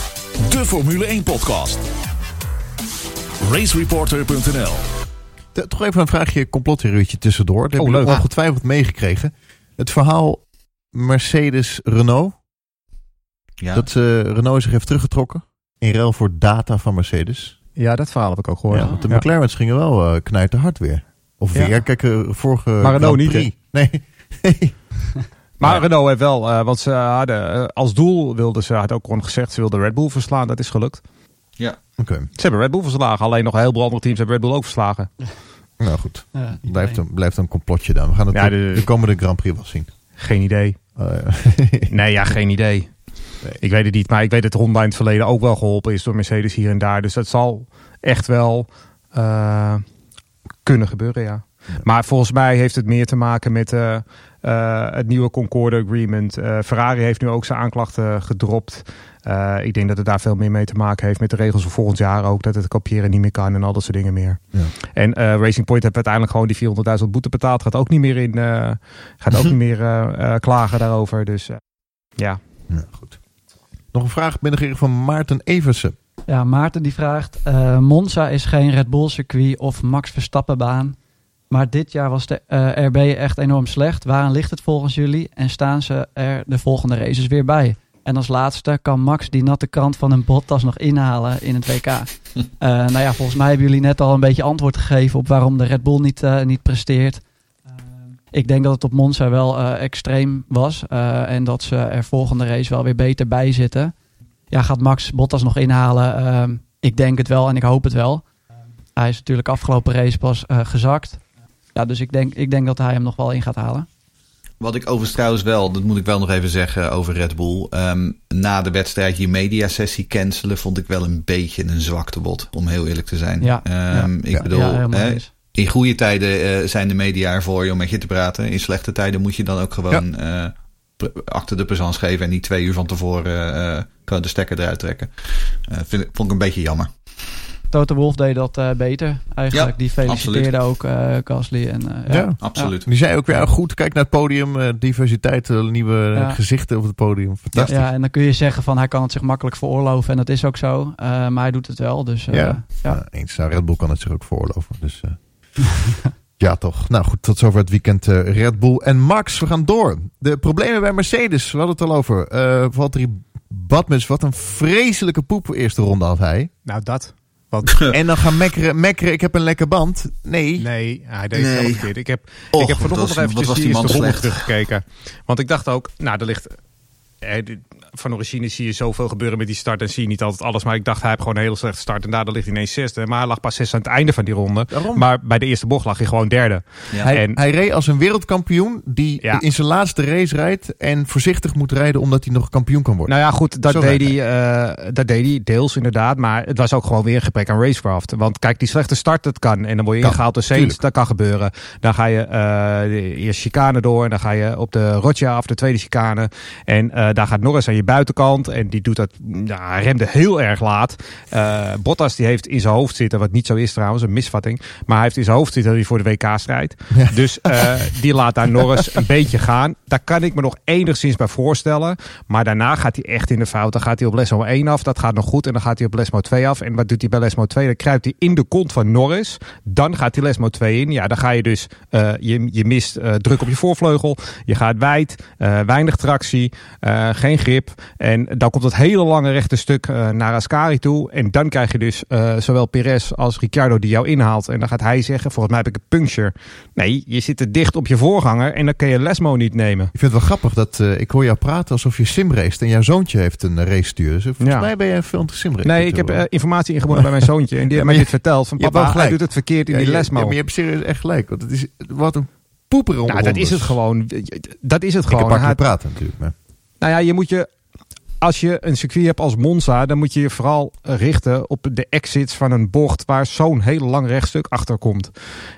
S2: de Formule 1 podcast. Racereporter.nl
S1: Toch even een vraagje complottheorietje tussendoor. Dat oh, heb ik ongetwijfeld meegekregen. Het verhaal Mercedes-Renault. Ja. Dat uh, Renault zich heeft teruggetrokken. In ruil voor data van Mercedes.
S5: Ja, dat verhaal heb ik ook gehoord.
S1: Ja, want de ja. McLaren's gingen wel uh, knijten hard weer. Of weer, kijk, uh, vorige
S5: Maar Renault niet,
S1: hè? Nee.
S5: maar ja. Renault heeft wel, uh, want ze hadden als doel wilden ze, had ook gewoon gezegd, ze wilden Red Bull verslaan. Dat is gelukt.
S4: Ja.
S1: Oké. Okay.
S5: Ze hebben Red Bull verslagen. Alleen nog een heleboel andere teams hebben Red Bull ook verslagen.
S1: Nou goed. Ja, blijft, een, blijft een complotje dan. We gaan het ja, de, de komende Grand Prix wel zien.
S5: Geen idee. Uh, nee, ja, geen idee. Nee. Ik weet het niet, maar ik weet dat Honda in het verleden ook wel geholpen is door Mercedes hier en daar. Dus dat zal echt wel uh, kunnen gebeuren, ja. ja. Maar volgens mij heeft het meer te maken met uh, uh, het nieuwe Concorde Agreement. Ferrari heeft nu ook zijn aanklachten gedropt. ik denk dat het daar veel meer mee te maken heeft met de regels voor volgend jaar ook. Dat het kopiëren niet meer kan en al dat soort dingen meer. Ja. En Racing Point heeft uiteindelijk gewoon die 400.000 boete betaald. Gaat ook niet meer in, gaat ook niet meer klagen daarover. Dus ja.
S1: ja. Goed. Nog een vraag binnengekregen van Maarten Eversen.
S3: Ja, Maarten die vraagt: uh, Monza is geen Red Bull circuit of Max Verstappen baan. Maar dit jaar was de uh, RB echt enorm slecht. Waarom ligt het volgens jullie? En staan ze er de volgende races weer bij? En als laatste kan Max die natte krant van een Bottas nog inhalen in het WK. uh, nou ja, volgens mij hebben jullie net al een beetje antwoord gegeven op waarom de Red Bull niet, niet presteert. Ik denk dat het op Monza wel extreem was. en dat ze er volgende race wel weer beter bij zitten ja, gaat Max Bottas nog inhalen? Uh, ik denk het wel en ik hoop het wel. Hij is natuurlijk afgelopen race pas uh, gezakt. Ja, dus ik denk, ik denk dat hij hem nog wel in gaat halen.
S4: Wat ik overigens trouwens wel, dat moet ik wel nog even zeggen over Red Bull. Um, na de wedstrijd je mediasessie cancelen vond ik wel een beetje een zwaktebod, om heel eerlijk te zijn.
S3: Ja,
S4: um,
S3: ja,
S4: ik
S3: ja,
S4: bedoel,
S3: ja,
S4: hè, in goede tijden uh, zijn de media ervoor je om met je te praten. In slechte tijden moet je dan ook gewoon uh, achter de présence geven en niet twee uur van tevoren uh, gewoon de stekker eruit trekken. Uh, vind, vond ik een beetje jammer.
S3: Toto Wolf deed dat uh, beter eigenlijk.
S4: Ja,
S3: die feliciteerde ook uh, Gasly. En, uh,
S1: ja,
S4: absoluut.
S1: Die zei ook weer goed, kijk naar het podium. diversiteit, nieuwe gezichten op het podium. Fantastisch.
S3: Ja, en dan kun je zeggen van hij kan het zich makkelijk veroorloven. En dat is ook zo. maar hij doet het wel. Dus,
S1: ja, ja. eens. Nou, Red Bull kan het zich ook veroorloven. Dus... Ja, toch. Nou goed, tot zover het weekend uh, Red Bull en Max. We gaan door. De problemen bij Mercedes, we hadden het al over. Uh, Valtteri Badmus, wat een vreselijke poep eerste ronde had hij.
S5: Nou, dat. Want
S1: En dan gaan mekkeren, mekkeren, ik heb een lekker band. Nee.
S5: nee, hij deed het
S4: Nee.
S5: verkeerd. Ik heb,
S4: Och,
S5: ik heb vanochtend
S4: was-
S5: nog eventjes die eerste ronde
S4: slecht.
S5: teruggekeken. Want ik dacht ook, nou, er ligt... eh, van origine zie je zoveel gebeuren met die start en zie je niet altijd alles. Maar ik dacht, hij heeft gewoon een hele slechte start. En daardoor ligt hij ineens zesde. Maar hij lag pas zes aan het einde van die ronde.
S1: Daarom.
S5: Maar bij de eerste bocht lag hij gewoon derde.
S4: Ja.
S1: Hij,
S5: En-
S1: hij reed als een wereldkampioen die
S5: Ja.
S1: in zijn laatste race rijdt en voorzichtig moet rijden omdat hij nog kampioen kan worden.
S5: Nou ja, goed, dat
S1: Zo
S5: deed, hij, eh, dat deed hij deels inderdaad. Maar het was ook gewoon weer een gebrek aan racecraft. Want kijk, die slechte start, dat kan. En dan word je
S1: Kan,
S5: ingehaald door dat kan gebeuren. Dan ga je eh de eerste chicane door. En dan ga je op de Rotja af, de tweede chicane. En eh, daar gaat Norris aan je buitenkant. En die doet dat, ja, remde heel erg laat. Eh, Bottas die heeft in zijn hoofd zitten, wat niet zo is trouwens, een misvatting. Maar hij heeft in zijn hoofd zitten dat hij voor de WK strijdt.
S1: Ja.
S5: Dus eh, die laat daar Norris een beetje gaan. Daar kan ik me nog enigszins bij voorstellen. Maar daarna gaat hij echt in de fout. Dan gaat hij op Lesmo 1 af. Dat gaat nog goed. En dan gaat hij op Lesmo 2 af. En wat doet hij bij Lesmo 2? Dan kruipt hij in de kont van Norris. Dan gaat hij Lesmo 2 in. Ja, dan ga je dus... eh, je, je mist eh, druk op je voorvleugel. Je gaat wijd. eh, weinig tractie. Eh, geen grip. En dan komt het hele lange rechte stuk eh, naar Ascari toe. En dan krijg je dus eh, zowel Perez als Ricciardo die jou inhaalt. En dan gaat hij zeggen, volgens mij heb ik een puncture. Nee, je zit te dicht op je voorganger. En dan kun je Lesmo niet nemen.
S1: Ik vind het wel grappig dat ik hoor jou praten alsof je simracet en jouw zoontje heeft een race stuur. Dus volgens
S5: Ja.
S1: mij ben je veel te simracen.
S5: Nee, ik heb informatie ingewonnen bij mijn zoontje. En die heeft
S1: maar
S5: mij
S1: je-
S5: dit verteld. Van
S1: je
S5: papa, hij
S1: gelijk.
S5: doet het verkeerd in
S1: Ja,
S5: die
S1: je-
S5: lesmo.
S1: ja, maar je hebt serieus echt gelijk. Want het is wat een poeper
S5: nou, dat is het gewoon. Dat is het
S1: Ik heb
S5: gewoon.
S1: hard
S5: Hij-
S1: praten natuurlijk. Maar.
S5: Nou ja, je moet je... Als je een circuit hebt als Monza, dan moet je je vooral richten op de exits van een bocht waar zo'n heel lang rechtstuk achter komt.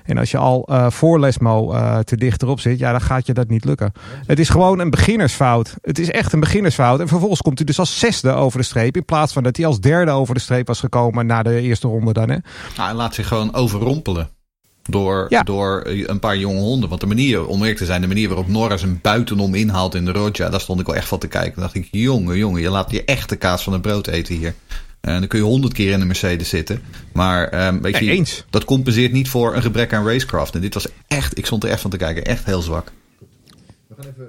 S5: En als je al eh, voor Lesmo eh, te dicht erop zit, ja, dan gaat je dat niet lukken. Het is gewoon een beginnersfout. Het is echt een beginnersfout. En vervolgens komt hij dus als zesde over de streep, in plaats van dat hij als derde over de streep was gekomen na de eerste ronde dan. Hè?
S4: Nou, hij laat zich gewoon overrompelen. Door,
S5: Ja.
S4: door een paar jonge honden. Want de manier, om eerlijk te zijn, de manier waarop Norris hem buitenom inhaalt in de Roja, daar stond ik wel echt van te kijken. Dan dacht ik, jongen, jongen, je laat je echt de kaas van het brood eten hier. En dan kun je honderd keer in de Mercedes zitten. Maar ehm, weet
S5: Nee,
S4: je,
S5: eens.
S4: dat compenseert niet voor een gebrek aan racecraft. En dit was echt, ik stond er echt van te kijken, echt heel zwak.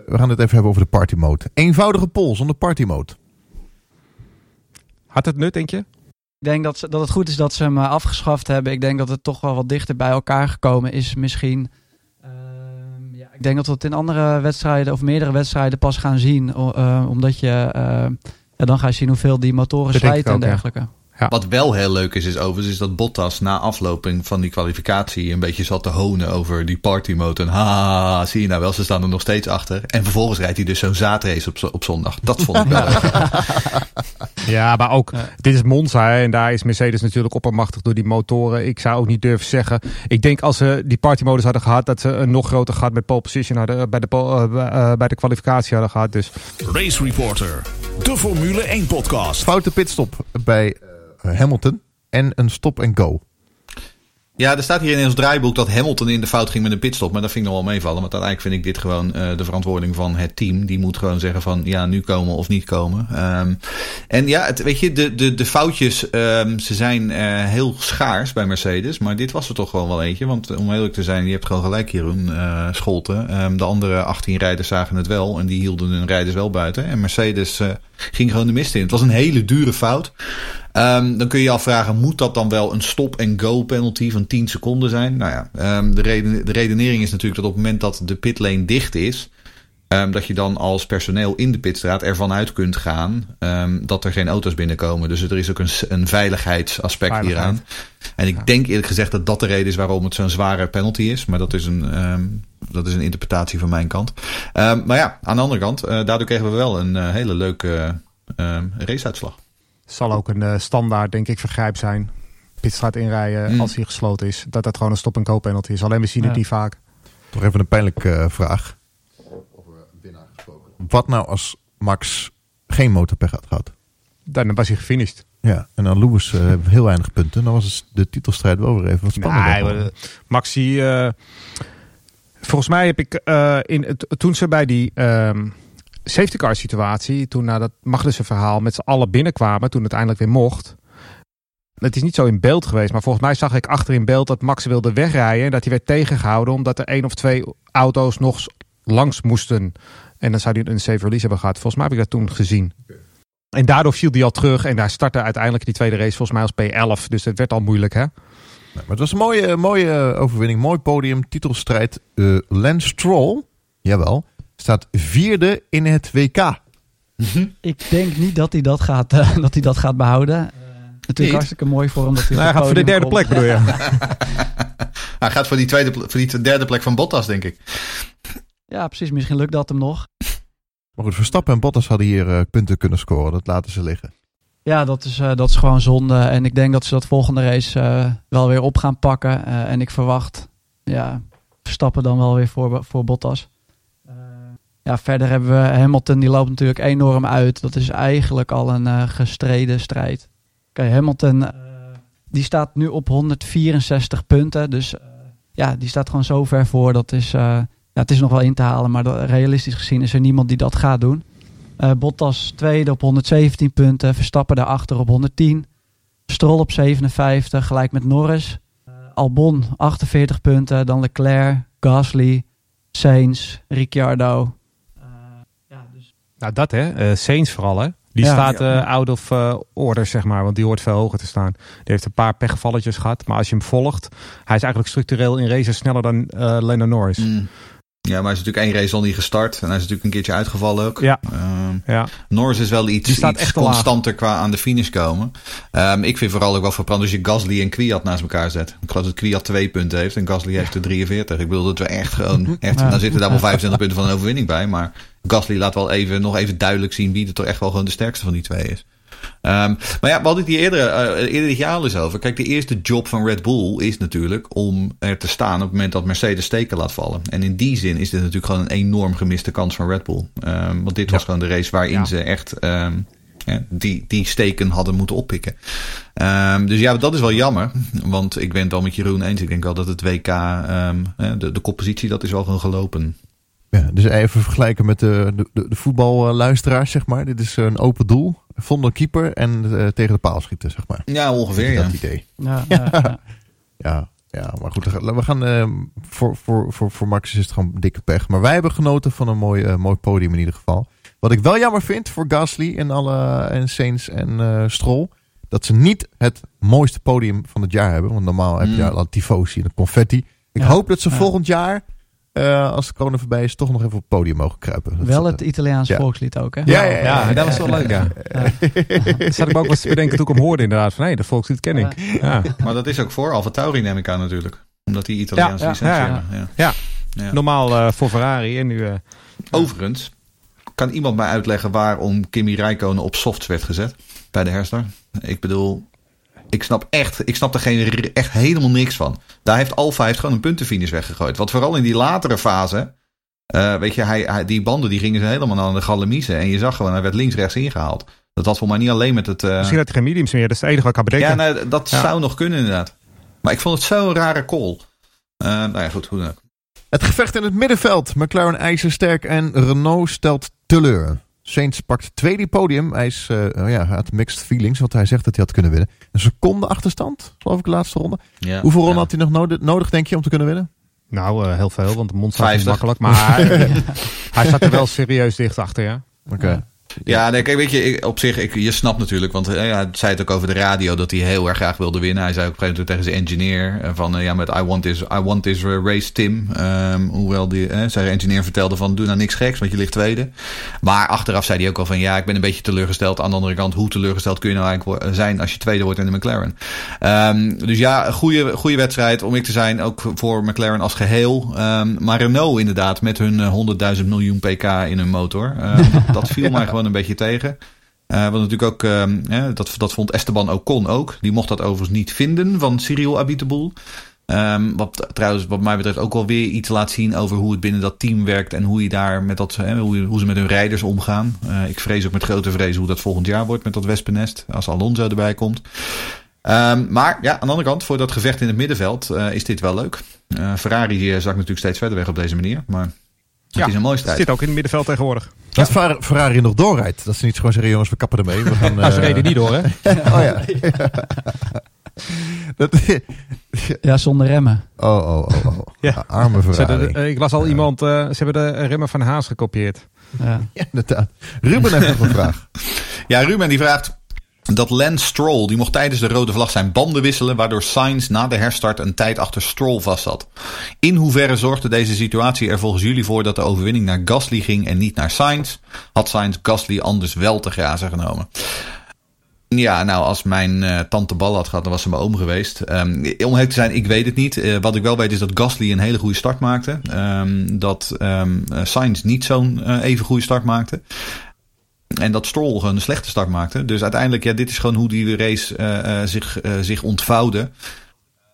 S1: We gaan het even hebben over de party mode. Eenvoudige pol zonder party mode.
S5: Had het nut, denk je?
S3: Ik denk dat, ze, dat het goed is dat ze hem eh, afgeschaft hebben. Ik denk dat het toch wel wat dichter bij elkaar gekomen is misschien. Ehm, ja, ik denk dat we het in andere wedstrijden of meerdere wedstrijden pas gaan zien. eh, omdat je, eh, ja, dan ga je zien hoeveel die motoren slijten en
S5: ja. Ja.
S4: Wat wel heel leuk is, is overigens, is dat Bottas na afloping van die kwalificatie een beetje zat te honen over die party mode. En ha, zie je nou wel, ze staan er nog steeds achter. En vervolgens rijdt hij dus zo'n zaadrace op, op zondag. Dat vond ik wel leuk.
S5: Ja, maar ook,
S3: Ja.
S5: dit is Monza hè, en daar is Mercedes natuurlijk oppermachtig door die motoren. Ik zou ook niet durven zeggen. Ik denk als ze die partymodus hadden gehad, dat ze een nog groter gat met pole position hadden, eh, bij de, pole- eh, bij- eh, bij de kwalificatie hadden gehad. Dus
S2: Race Reporter, de Formule 1 podcast.
S1: Foute pitstop bij Hamilton en een stop en go.
S4: Ja, er staat hier in ons draaiboek dat Hamilton in de fout ging met een pitstop. Maar dat vind ik nog wel meevallen. Want uiteindelijk vind ik dit gewoon eh, de verantwoording van het team. Die moet gewoon zeggen van ja, nu komen of niet komen. Ehm, en ja, weet je, de, de, de foutjes, ehm, ze zijn eh, heel schaars bij Mercedes. Maar dit was er toch gewoon wel eentje. Want om eerlijk te zijn, je hebt gewoon gelijk Jeroen eh Scholten. Ehm, de andere 18 rijders zagen het wel. En die hielden hun rijders wel buiten. En Mercedes ging gewoon de mist in. Het was een hele dure fout. Ehm, dan kun je je afvragen, moet dat dan wel een stop-and-go penalty van 10 seconden zijn? Nou ja, ehm, de, reden, de redenering is natuurlijk dat op het moment dat de pitlane dicht is, ehm, dat je dan als personeel in de pitstraat ervan uit kunt gaan dat er geen auto's binnenkomen. Dus er is ook een, een veiligheidsaspect
S5: Veiligheid.
S4: hieraan. En ik denk eerlijk gezegd dat dat de reden is waarom het zo'n zware penalty is. Maar dat is een, dat is een interpretatie van mijn kant. Maar ja, aan de andere kant, eh, daardoor kregen we wel een eh, hele leuke ehm raceuitslag.
S5: Zal ook een eh, standaard, denk ik, vergrijp zijn. Pitstraat inrijden
S4: Mm.
S5: als hij gesloten is. Dat dat gewoon een stop-and-go penalty is. Alleen we zien het niet vaak.
S1: Toch even een pijnlijke eh, vraag. Wat nou als Max geen motorpech had gehad?
S5: Dan was hij gefinished.
S1: Ja, en dan Lewis eh, hebben heel weinig punten. Dan was de titelstrijd wel weer even wat spannender.
S5: Nee, Maxi, eh, volgens mij heb ik eh, in, het- toen ze bij die ehm, safety car situatie, toen na dat Magnussen verhaal met z'n allen binnenkwamen, toen het eindelijk weer mocht. Het is niet zo in beeld geweest, maar volgens mij zag ik achter in beeld dat Max wilde wegrijden. En dat hij werd tegengehouden omdat er één of twee auto's nog langs moesten. En dan zou hij een safe release hebben gehad. Volgens mij heb ik dat toen gezien. En daardoor viel hij al terug. En daar startte uiteindelijk die tweede race volgens mij als P11. Dus het werd al moeilijk, hè?
S1: Maar het was een mooie, mooie overwinning. Mooi podium, titelstrijd. Uh, Lance Stroll, jawel, staat vierde in het WK.
S3: Ik denk niet dat hij dat gaat, uh, dat hij dat gaat behouden. Uh, natuurlijk
S4: Niet?
S3: hartstikke mooi voor hem dat hij,
S5: Nou, hij gaat voor de derde
S3: komt.
S5: plek, bedoel je?
S4: Hij gaat voor die, tweede, voor die derde plek van Bottas, denk ik.
S3: Ja, precies. Misschien lukt dat hem nog.
S1: Maar goed, Verstappen en Bottas hadden hier eh, punten kunnen scoren. Dat laten ze liggen.
S3: Ja, dat is, eh, dat is gewoon zonde. En ik denk dat ze dat volgende race eh, wel weer op gaan pakken. Eh, en ik verwacht ja, Verstappen dan wel weer voor, voor Bottas. Ja, verder hebben we Hamilton, die loopt natuurlijk enorm uit. Dat is eigenlijk al een eh, gestreden strijd. Kijk, Hamilton, eh, die staat nu op 164 punten. Dus eh, ja, die staat gewoon zo ver voor. Dat is, ja, het is nog wel in te halen, maar realistisch gezien is er niemand die dat gaat doen. Bottas tweede op 117 punten. Verstappen daarachter op 110. Stroll op 57, gelijk met Norris. Albon 48 punten. Dan Leclerc, Gasly, Sainz, Ricciardo. Ja.
S5: Nou, dat hè. Eh Saints vooral hè. Die
S3: Ja.
S5: staat eh, out of eh, order, zeg maar. Want die hoort veel hoger te staan. Die heeft een paar pechgevalletjes gehad. Maar als je hem volgt, hij is eigenlijk structureel in races sneller dan eh Lando Norris.
S4: Mm. Ja, maar hij is natuurlijk één race al niet gestart. En hij is natuurlijk een keertje uitgevallen ook.
S5: Ja.
S4: Ehm,
S5: Ja.
S4: Norris is wel
S5: Die
S4: iets,
S5: staat
S4: iets constanter qua aan de finish komen. Ehm, ik vind vooral ook wel verbrand als je Gasly en Kwiat naast elkaar zet. Ik geloof dat Kwiat twee punten heeft en Gasly heeft er 43. Ik bedoel dat we echt gewoon... Echt,
S3: Ja.
S4: Nou zitten daar wel 25 punten van een overwinning bij. Maar Gasly laat wel even, nog even duidelijk zien wie er toch echt wel gewoon de sterkste van die twee is. Ehm, maar ja, we hadden het hier eerder, eh, eerder dit jaar al eens over. Kijk, de eerste job van Red Bull is natuurlijk om er te staan op het moment dat Mercedes steken laat vallen. En in die zin is dit natuurlijk gewoon een enorm gemiste kans van Red Bull. Ehm, want dit was gewoon de race waarin
S5: Ja.
S4: ze echt ehm, ja, die, die steken hadden moeten oppikken. Dus ja, dat is wel jammer. Want ik ben het al met Jeroen eens. Ik denk wel dat het WK, de, de koppositie, dat is wel gewoon gelopen.
S1: Ja, dus even vergelijken met de, de, de, voetballuisteraars, zeg maar. Dit is een open doel. Vonden keeper en eh, tegen de paal schieten, zeg maar.
S4: Ja, ongeveer ja.
S1: Dat idee.
S3: Ja, ja, ja.
S1: Ja, ja, maar goed. We gaan, eh, voor, voor, voor, voor Max is het gewoon dikke pech. Maar wij hebben genoten van een mooi, eh, mooi podium in ieder geval. Wat ik wel jammer vind voor Gasly en, alle, en Sainz en eh Stroll. Dat ze niet het mooiste podium van het jaar hebben. Want normaal heb je
S4: Mm.
S1: daar al tifosi en confetti. Ik
S3: Ja,
S1: hoop dat ze
S3: ja.
S1: volgend jaar, eh, als de corona voorbij is, toch nog even op het podium mogen kruipen. Dat
S3: Wel het Italiaans
S1: Ja.
S3: volkslied ook, hè?
S1: Ja, ja, ja.
S5: Ja, dat was wel leuk, ja. Dat zat ik me ook wel eens te bedenken toen ik hem hoorde inderdaad. Van, hé, de volkslied ken ik. Ja.
S4: Maar dat is ook voor Alfa Tauri neem ik aan natuurlijk. Omdat die
S5: ja,
S4: licentie
S5: ja, ja.
S4: hebben. Ja.
S5: Ja.
S4: Ja.
S5: Normaal eh, voor Ferrari en nu... eh,
S4: Overigens, kan iemand mij uitleggen waarom Kimi Räikkönen op softs werd gezet bij de herstart? Ik bedoel, ik snap echt, ik snap er geen, echt helemaal niks van. Daar heeft Alfa heeft gewoon een puntenfinish weggegooid. Want vooral in die latere fase, eh, weet je, hij, hij- die banden die gingen ze helemaal aan de galamiezen. En je zag gewoon, hij werd links-rechts ingehaald. Dat had voor mij niet alleen met het... eh,
S5: Misschien had hij geen mediums meer. Dat is het enige wat ik kan
S4: ja, nou, dat
S5: Ja.
S4: zou nog kunnen inderdaad. Maar ik vond het zo'n rare call. Eh, nou ja, goed, hoe dan ook.
S1: Het gevecht in het middenveld. McLaren ijzersterk en Renault stelt teleur. Sainz pakt tweede podium. Hij, is, eh, oh ja, had mixed feelings, want hij zegt dat hij had kunnen winnen. Een seconde achterstand, geloof ik, de laatste ronde.
S4: Ja,
S1: Hoeveel ronden
S4: ja.
S1: had hij nog nodig, nodig, denk je, om te kunnen winnen?
S5: Nou, eh, heel veel, want de mond staat niet
S4: 50.
S5: makkelijk. Maar hij staat er wel serieus dicht achter, ja.
S1: Oké.
S4: Ja, nee, kijk, weet je, ik- op zich, ik, je snapt natuurlijk, want eh, ja, hij zei het ook over de radio dat hij heel erg graag wilde winnen. Hij zei ook op een gegeven moment tegen zijn engineer eh, van, eh, ja, met I want this, I want this race, Tim. Ehm, hoewel die, eh, zijn engineer vertelde van, doe nou niks geks, want je ligt tweede. Maar achteraf zei hij ook al van, ja, ik ben een beetje teleurgesteld. Aan de andere kant, hoe teleurgesteld kun je nou eigenlijk zijn als je tweede wordt in de McLaren? Ehm, dus ja, goede, goede wedstrijd om ik te zijn, ook voor McLaren als geheel. Ehm, maar Renault inderdaad, met hun eh, 100.000 miljoen pk in hun motor. Dat viel mij gewoon een beetje tegen. Eh wat natuurlijk ook, ehm, dat, dat vond Esteban Ocon ook. Die mocht dat overigens niet vinden van Cyril Abiteboul. Ehm, wat trouwens, wat mij betreft, ook wel weer iets laat zien over hoe het binnen dat team werkt. En hoe je daar met dat, hè, hoe, ze met hun rijders omgaan. Eh, ik vrees ook met grote vrees hoe dat volgend jaar wordt met dat wespennest. Als Alonso erbij komt. Ehm, maar ja, aan de andere kant, voor dat gevecht in het middenveld eh, is dit wel leuk. Eh, Ferrari zakt natuurlijk steeds verder weg op deze manier. Maar het
S5: Ja,
S4: is een mooie
S5: Zit
S4: strijd.
S5: ook in het middenveld tegenwoordig.
S1: Dat Fer- Ferrari nog doorrijdt. Dat ze niet gewoon zeggen, jongens, we kappen ermee. We gaan,
S5: Nou, ze reden niet door, hè?
S1: Oh ja. dat,
S3: Ja, zonder remmen.
S1: oh, oh, oh, oh.
S5: Ja.
S1: Arme
S5: Ze
S1: Ferrari.
S5: de- eh, ik las al iemand, eh, ze hebben de remmen van Haas gekopieerd.
S3: Ja.
S1: Ja, inderdaad. Ruben heeft nog een vraag.
S4: Ja, Ruben die vraagt dat Lance Stroll, die mocht tijdens de rode vlag zijn banden wisselen, waardoor Sainz na de herstart een tijd achter Stroll vast zat. In hoeverre zorgde deze situatie er volgens jullie voor dat de overwinning naar Gasly ging en niet naar Sainz? Had Sainz Gasly anders wel te grazen genomen? Ja, nou, als mijn eh, tante bal had gehad, dan was ze mijn oom geweest. Ehm, om heel te zijn, ik weet het niet. Eh, wat ik wel weet is dat Gasly een hele goede start maakte. Ehm, dat eh, Sainz niet zo'n even goede start maakte. En dat Stroll een slechte start maakte. Dus uiteindelijk, ja, dit is gewoon hoe die race eh, eh, zich, eh, zich ontvouwde.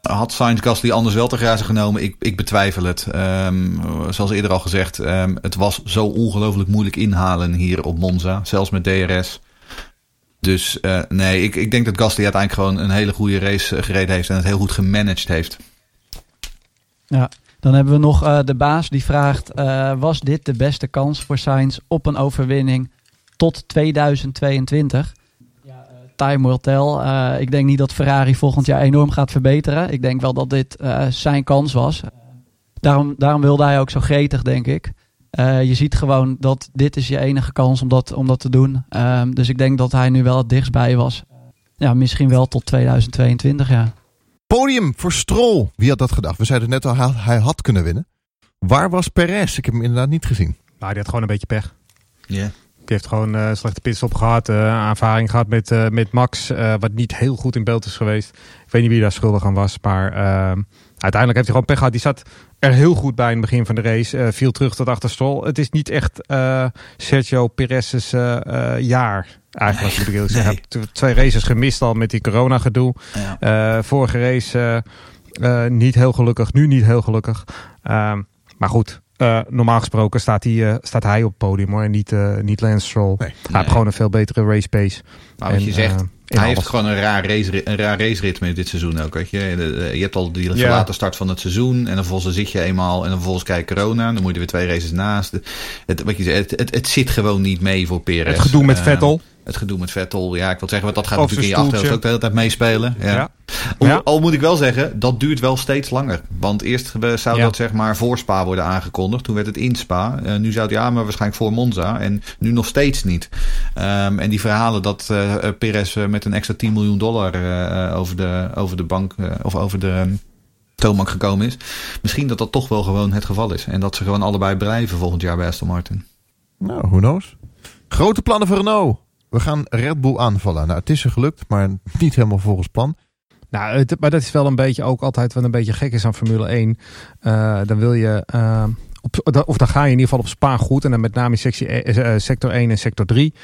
S4: Had Sainz Gasly anders wel te grazen genomen? Ik, ik betwijfel het. Ehm, zoals eerder al gezegd, ehm, het was zo ongelooflijk moeilijk inhalen hier op Monza. Zelfs met DRS. Dus nee, ik, ik denk dat Gasly uiteindelijk gewoon een hele goede race gereden heeft. En het heel goed gemanaged heeft.
S3: Ja, dan hebben we nog de baas die vraagt: Was dit de beste kans voor Sainz op een overwinning tot 2022? Ja, eh, time will tell. Eh, ik denk niet dat Ferrari volgend jaar enorm gaat verbeteren. Ik denk wel dat dit eh, zijn kans was. Daarom, daarom wilde hij ook zo gretig, denk ik. Eh, je ziet gewoon dat dit is je enige kans om dat, om dat te doen. Ehm, dus ik denk dat hij nu wel het dichtstbij was. Ja, misschien wel tot 2022, ja.
S1: Podium voor Stroll. Wie had dat gedacht? We zeiden net al, hij- had kunnen winnen. Waar was Perez? Ik heb hem inderdaad niet gezien.
S5: Maar die had gewoon een beetje pech.
S4: Ja.
S5: Die heeft gewoon eh, slechte pitstop gehad. eh ervaring gehad met, eh, met Max. wat niet heel goed in beeld is geweest. Ik weet niet wie daar schuldig aan was. Maar eh, uiteindelijk heeft hij gewoon pech gehad. Die zat er heel goed bij in het begin van de race. viel terug tot achter Stroll. Het is niet echt Sergio Perez's jaar. Eigenlijk moet ik eerlijk zeggen. Twee races gemist al met die corona gedoe.
S4: Ja.
S5: Vorige race niet heel gelukkig. Nu niet heel gelukkig. Ehm, maar goed. Eh, normaal gesproken staat hij, eh, staat hij op het podium hoor. En niet, eh, niet Lance Stroll.
S1: Nee.
S5: Hij heeft gewoon een veel betere race pace.
S4: Maar wat je zegt, hij
S5: alles.
S4: heeft gewoon een raar, race, een raar raceritme dit seizoen ook. Weet je. Je hebt al die
S5: Ja.
S4: late start van het seizoen. En dan vervolgens zit je eenmaal. En dan vervolgens krijg je corona. Dan moet je er weer twee races naast. Het, wat je zegt, het, het, het zit gewoon niet mee voor Perez.
S5: Het gedoe met Vettel.
S4: Het gedoe met Vettel. Ja, ik wil zeggen, want dat gaat natuurlijk in je achterhoofd ook de hele tijd meespelen. Ja.
S5: Ja.
S4: Al,
S5: Ja.
S4: al moet ik wel zeggen, dat duurt wel steeds langer. Want eerst zou
S5: Ja.
S4: dat zeg maar voor Spa worden aangekondigd. Toen werd het in Spa. Eh, nu zou het ja, maar waarschijnlijk voor Monza. En nu nog steeds niet. Ehm, en die verhalen dat eh eh, Perez met een extra 10 miljoen dollar eh, eh, over, de, over de bank eh, of over de ehm, toonbank gekomen is. Misschien dat dat toch wel gewoon het geval is. En dat ze gewoon allebei blijven volgend jaar bij Aston Martin.
S1: Nou, who knows? Grote plannen voor Renault. We gaan Red Bull aanvallen. Nou, het is er gelukt, maar niet helemaal volgens plan.
S5: Nou, het, maar dat is wel een beetje ook altijd wat een beetje gek is aan Formule 1. Eh, dan wil je. eh, of dan ga je in ieder geval op Spa goed. En dan met name sectie, eh, eh, sector 1 en sector 3.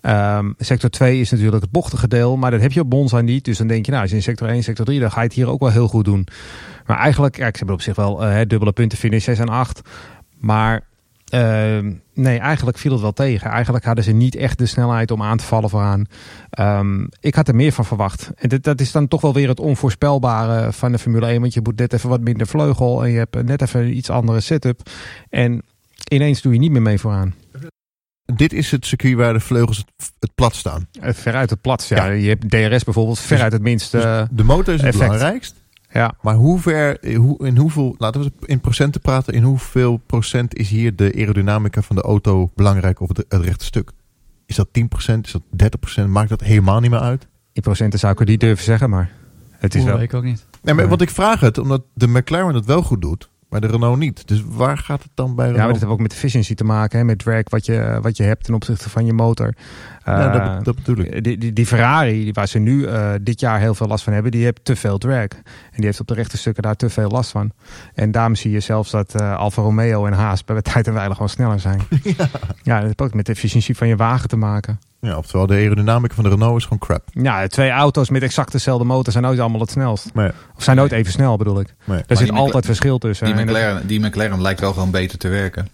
S5: Ehm, sector 2 is natuurlijk het bochtige deel. Maar dat heb je op Monza niet. Dus dan denk je, nou, als je in sector 1 sector 3, dan ga je het hier ook wel heel goed doen. Maar eigenlijk, ja, ze hebben op zich wel dubbele punten finish 6 en 8. Maar ehm, nee, eigenlijk viel het wel tegen. Eigenlijk hadden ze niet echt de snelheid om aan te vallen vooraan. Ehm, ik had er meer van verwacht. En dit, dat is dan toch wel weer het onvoorspelbare van de Formule 1. Want je moet net even wat minder vleugel en je hebt net even een iets andere setup. En ineens doe je niet meer mee vooraan.
S1: Dit is het circuit waar de vleugels het, het plat staan.
S5: Eh, Veruit het plat. Ja,
S1: Ja.
S5: Je hebt DRS bijvoorbeeld veruit het minste.
S1: Dus de motor is het
S5: effect.
S1: belangrijkst.
S5: Ja.
S1: Maar hoe ver, hoe, in hoeveel, laten we in procenten praten, in hoeveel procent is hier de aerodynamica van de auto belangrijk op het, het rechte stuk? Is dat 10%? Is dat 30%? Maakt dat helemaal niet meer uit?
S5: In procenten zou ik het niet durven zeggen, maar het is
S3: Oeh,
S5: wel.
S3: weet ik ook niet.
S1: Nee, maar, want ik vraag het omdat de McLaren het wel goed doet, maar de Renault niet. Dus waar gaat het dan bij
S5: Ja,
S1: Renault?
S5: maar dat heeft ook met efficiency te maken, hè, met drag wat je, wat je hebt ten opzichte van je motor.
S1: Ja,
S5: Eh,
S1: dat, dat bedoel ik.
S5: die, die, die Ferrari, waar ze nu eh, dit jaar heel veel last van hebben, die heeft te veel drag. En die heeft op de rechte stukken daar te veel last van. En daarom zie je zelfs dat eh Alfa Romeo en Haas bij tijd en wijle gewoon sneller zijn. ja. dat heeft ook met de efficiëntie van je wagen te maken.
S1: Ja, oftewel de aerodynamica van de Renault is gewoon crap.
S5: Ja, twee auto's met exact dezelfde motor zijn nooit allemaal het snelst.
S1: Maar,
S5: Of zijn nooit even snel, bedoel ik.
S1: maar,
S5: Er zit altijd
S4: McLaren-
S5: verschil tussen.
S4: Die
S5: En dat-
S4: McLaren, die McLaren lijkt wel gewoon beter te werken.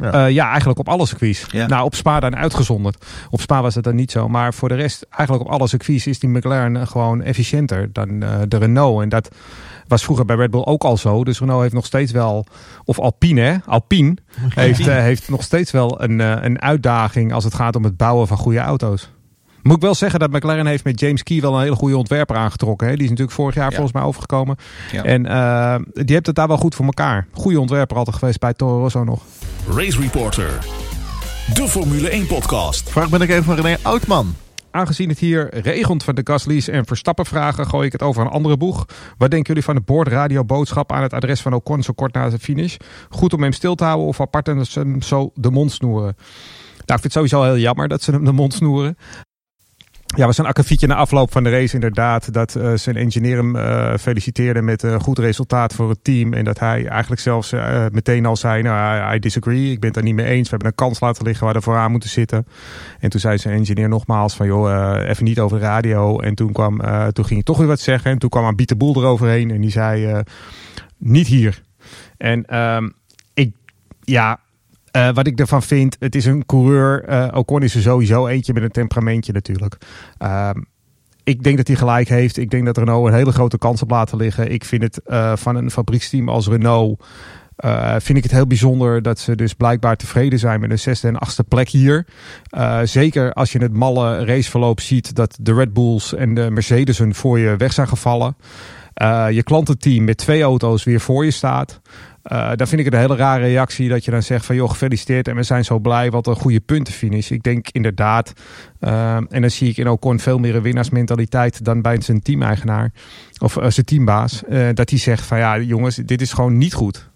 S5: Eh, ja, eigenlijk op alle circuits.
S4: Ja.
S5: Nou, op Spa dan uitgezonderd. Op Spa was het dan niet zo. Maar voor de rest, eigenlijk op alle circuits is die McLaren gewoon efficiënter dan eh, de Renault. En dat was vroeger bij Red Bull ook al zo. Dus Renault heeft nog steeds wel, of Alpine, hè, Alpine, heeft, eh, heeft nog steeds wel een, eh, een uitdaging als het gaat om het bouwen van goede auto's. Moet ik wel zeggen dat McLaren heeft met James Key wel een hele goede ontwerper aangetrokken. Hè? Die is natuurlijk vorig jaar
S4: Ja.
S5: volgens mij overgekomen.
S4: Ja.
S5: En eh, die heeft het daar wel goed voor elkaar. Goede ontwerper altijd geweest bij Toro Rosso nog.
S2: Race Reporter. De Formule 1 podcast.
S1: Vraag ben ik even van René Oudman.
S5: Aangezien het hier regent van de Gasly's en Verstappen vragen, gooi ik het over een andere boeg. Wat denken jullie van de boordradio boodschap aan het adres van Ocon zo kort na de finish? Goed om hem stil te houden of apart en hem zo de mond snoeren? Nou, ik vind het sowieso heel jammer dat ze hem de mond snoeren. Ja, was een akkefietje na afloop van de race inderdaad. Dat uh, zijn engineer hem uh, feliciteerde met een goed resultaat voor het team. En dat hij eigenlijk zelfs meteen al zei, nou, I, disagree. Ik ben het niet mee eens. We hebben een kans laten liggen waar we vooraan moeten zitten. En toen zei zijn engineer nogmaals van, joh, even niet over de radio. En toen, kwam, toen ging hij toch weer wat zeggen. En toen kwam Abiet de Boel eroverheen. En die zei, niet hier. En um, ik, ja, uh, wat ik ervan vind, het is een coureur. Uh, Ocon is er sowieso eentje met een temperamentje natuurlijk. Uh, ik denk dat hij gelijk heeft. Ik denk dat Renault een hele grote kans op laten liggen. Ik vind het uh, van een fabrieksteam als Renault... vind ik het heel bijzonder dat ze dus blijkbaar tevreden zijn met een zesde en achtste plek hier. zeker als je het malle raceverloop ziet dat de Red Bulls en de Mercedes'en voor je weg zijn gevallen. je klantenteam met twee auto's weer voor je staat. Uh, dan vind ik het een hele rare reactie dat je dan zegt van joh, gefeliciteerd en we zijn zo blij, wat een goede puntenfinish. Ik denk inderdaad, uh, en dan zie ik in Ocon veel meer een winnaarsmentaliteit dan bij zijn teameigenaar of uh, zijn teambaas. dat hij zegt van ja jongens, dit is gewoon niet goed.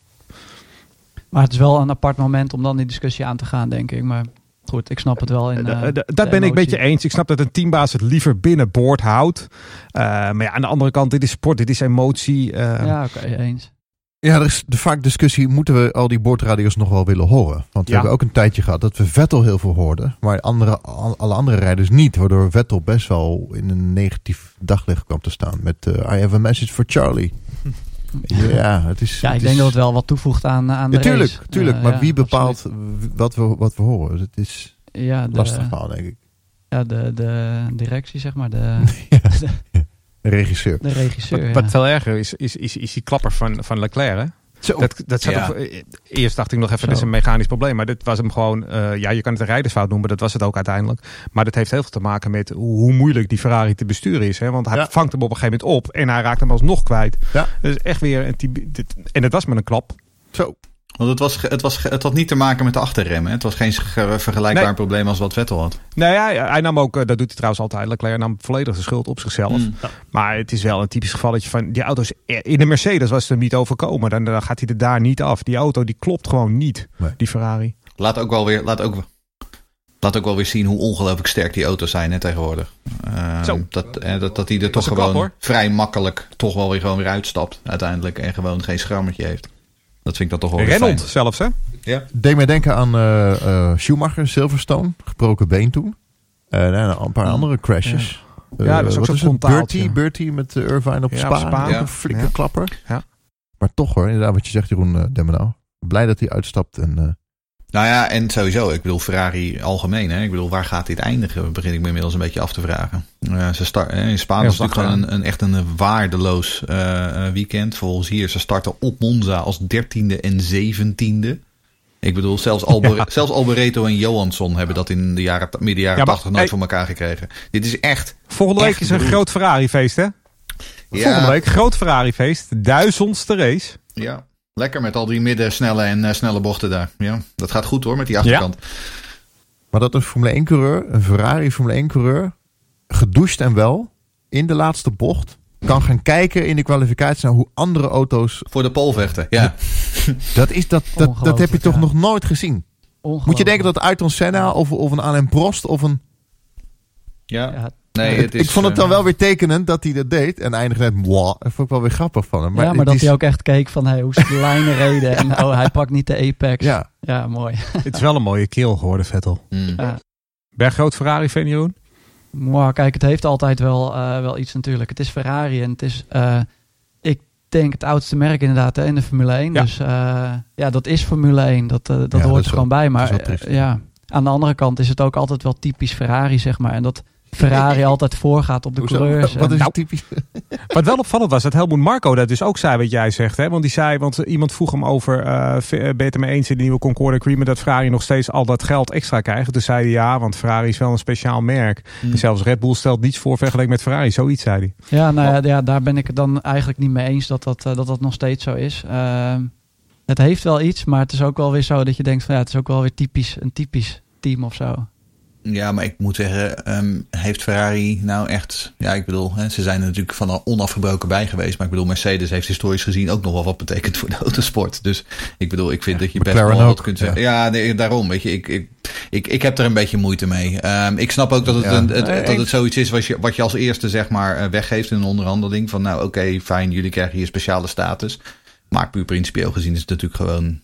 S3: Maar het is wel een apart moment om dan die discussie aan te gaan, denk ik. Maar goed, ik snap het wel. In, uh,
S5: dat ben ik een beetje eens. Ik snap dat een teambaas het liever binnen boord houdt. Uh, maar ja, aan de andere kant, dit is sport, dit is emotie. Uh,
S3: ja, oké, okay, eens.
S1: Ja, er is de vaak discussie, moeten we al die boordradio's nog wel willen horen? Want we ja. hebben ook een tijdje gehad dat we Vettel heel veel hoorden, maar andere, alle andere rijders niet. Waardoor Vettel best wel in een negatief daglicht kwam te staan met uh, I have a message for Charlie. ja, het is,
S3: ja, ik
S1: het
S3: denk
S1: is...
S3: dat het wel wat toevoegt aan, aan de
S1: ja, tuurlijk,
S3: race.
S1: Tuurlijk,
S3: uh,
S1: maar
S3: ja,
S1: wie bepaalt
S3: absoluut.
S1: wat we, wat we horen? Het is
S3: ja, de,
S1: lastig verhaal, denk ik.
S3: Ja, de, de directie, zeg maar. De,
S1: ja. De regisseur.
S3: De regisseur,
S5: Wat, wat veel erger is, is, is, is die klapper van, van Leclerc, hè?
S1: Zo.
S5: Dat, dat zat
S4: Ja.
S5: op- eh, eerst dacht ik nog even,
S3: Zo.
S5: dit is een mechanisch probleem. Maar dit was hem gewoon, eh, ja, je kan het een rijdersfout noemen. Dat was het ook uiteindelijk. Maar dat heeft heel veel te maken met hoe, hoe moeilijk die Ferrari te besturen is. Hè? Want hij
S1: Ja.
S5: vangt hem op een gegeven moment op en hij raakt hem alsnog kwijt.
S1: Ja.
S5: Dus echt weer een en het was met een klap.
S1: Zo.
S4: Want het, was, het, was, het had niet te maken met de achterremmen. Het was geen ge- vergelijkbaar
S5: Nee.
S4: probleem als wat Vettel had.
S5: Nou ja, hij nam ook, eh, dat doet hij trouwens altijd. Leclerc nam volledig de schuld op zichzelf.
S4: Mm.
S5: Maar het is wel een typisch gevalletje van die auto's. In de Mercedes was het hem niet overkomen. Dan, dan gaat hij er daar niet af. Die auto die klopt gewoon niet,
S1: Nee.
S5: die Ferrari.
S4: Laat ook wel weer, laat ook, laat ook wel weer zien hoe ongelooflijk sterk die auto's zijn hè, tegenwoordig. Ehm,
S5: Zo.
S4: Dat, eh, dat, dat hij er toch gewoon
S5: klap,
S4: vrij makkelijk toch wel weer gewoon weer uitstapt uiteindelijk. En gewoon geen schrammetje heeft. Dat vind ik dan toch wel fijn.
S5: zelfs, hè?
S4: Ja.
S1: Deed mij denken aan eh, eh, Schumacher, Silverstone, gebroken been toen. En een paar andere crashes.
S5: Ja, dat is ook zo'n frontaaltje.
S1: Bertie, Bertie met eh, Irvine op
S5: Ja,
S1: Spa.
S5: op Spa.
S1: Ook
S4: Ja.
S1: Een flinke
S5: Ja.
S1: klapper.
S5: Ja.
S1: Maar toch hoor, inderdaad wat je zegt Jeroen uh, Demmenau. Blij dat hij uitstapt. En, eh,
S4: Nou ja, en sowieso, ik bedoel Ferrari algemeen. Hè? Ik bedoel, waar gaat dit eindigen? Begin ik me inmiddels een beetje af te vragen. Eh, ze start, eh, in Spanje
S5: Heel
S4: was het gewoon een, een, echt een waardeloos eh, weekend. Volgens hier, ze starten op Monza als dertiende en zeventiende. Ik bedoel, zelfs, Alber,
S5: Ja.
S4: zelfs Alboreto en Johansson hebben dat in de jaren, midden jaren
S5: Ja, maar,
S4: 80 nooit
S5: hey.
S4: voor elkaar gekregen. Dit is echt...
S5: Volgende week is een groot Ferrari-feest, hè?
S4: Ja,
S5: Volgende week, groot Ferrari-feest. Duizendste race.
S4: Ja, lekker met al die midden snelle en eh, snelle bochten daar. Ja, dat gaat goed hoor met die achterkant.
S1: maar dat een Formule 1 coureur, een Ferrari Formule 1 coureur, gedoucht en wel, in de laatste bocht, kan gaan kijken in de kwalificatie naar hoe andere auto's...
S4: Voor de polvechten, ja.
S1: Dat, is, dat, dat, dat heb je toch
S3: ja.
S1: nog nooit gezien. Moet je denken dat Ayrton Senna of, of een Alain Prost of een...
S4: ja.
S3: Ja,
S4: Nee,
S1: Het-
S4: is,
S1: ik vond het dan
S4: eh,
S1: wel weer tekenend dat hij dat deed. En eindigde net, mwah. Dat vond ik wel weer grappig van hem.
S3: maar, ja, maar dat
S1: is-
S3: hij ook echt keek van hey, hoe ze de lijnen reden. En oh, hij pakt niet de apex.
S1: Ja,
S3: Ja, mooi.
S5: Het is wel een mooie keel geworden, Vettel.
S4: mm.
S3: Ja.
S5: Ben je een groot Ferrari-fan, Jeroen?
S3: Maar kijk, het heeft altijd wel, eh, wel iets natuurlijk. Het is Ferrari en het is, eh, ik denk, het oudste merk inderdaad hè, in de Formule 1.
S5: Ja.
S3: Dus eh, ja, dat is Formule 1. Dat, dat hoort
S1: is
S3: er
S1: wel-
S3: gewoon bij. Maar
S1: is
S3: ja, aan de andere kant is het ook altijd wel typisch Ferrari, zeg maar. En dat Ferrari altijd voorgaat op de
S1: Hoezo?
S3: coureurs.
S1: Wat is
S5: Nou,
S1: typisch?
S5: Wat wel opvallend was, dat Helmoet Marco dat dus ook zei wat jij zegt. Hè? Want die zei, want iemand vroeg hem over, v- ben je het ermee eens in de nieuwe Concorde Agreement dat Ferrari nog steeds al dat geld extra krijgt? Toen zei hij ja, want Ferrari is wel een speciaal merk.
S4: Mm.
S5: En zelfs Red Bull stelt niets voor vergeleken met Ferrari, zoiets zei hij.
S3: Ja, nou ja, ja, daar ben ik het dan eigenlijk niet mee eens dat dat, eh, dat, dat nog steeds zo is. Ehm, het heeft wel iets, maar het is ook wel weer zo dat je denkt van ja, het is ook wel weer typisch, een typisch team of zo.
S4: Ja, maar ik moet zeggen, ehm, heeft Ferrari nou echt... Ja, ik bedoel, hè, ze zijn er natuurlijk van onafgebroken bij geweest. Maar ik bedoel, Mercedes heeft historisch gezien ook nog wel wat betekend voor de autosport. Dus ik bedoel, ik vind dat je best wel wat kunt
S1: ja.
S4: zeggen. Ja, nee, daarom, weet je, ik, ik, ik, ik heb er een beetje moeite mee. Ehm, ik snap ook dat het,
S1: Ja.
S4: een, het-
S1: Nee,
S4: dat het zoiets is wat je, wat je als eerste zeg maar eh, weggeeft in een onderhandeling. Van nou, oké, fijn, jullie krijgen hier speciale status. Maar puur principieel gezien is het natuurlijk gewoon...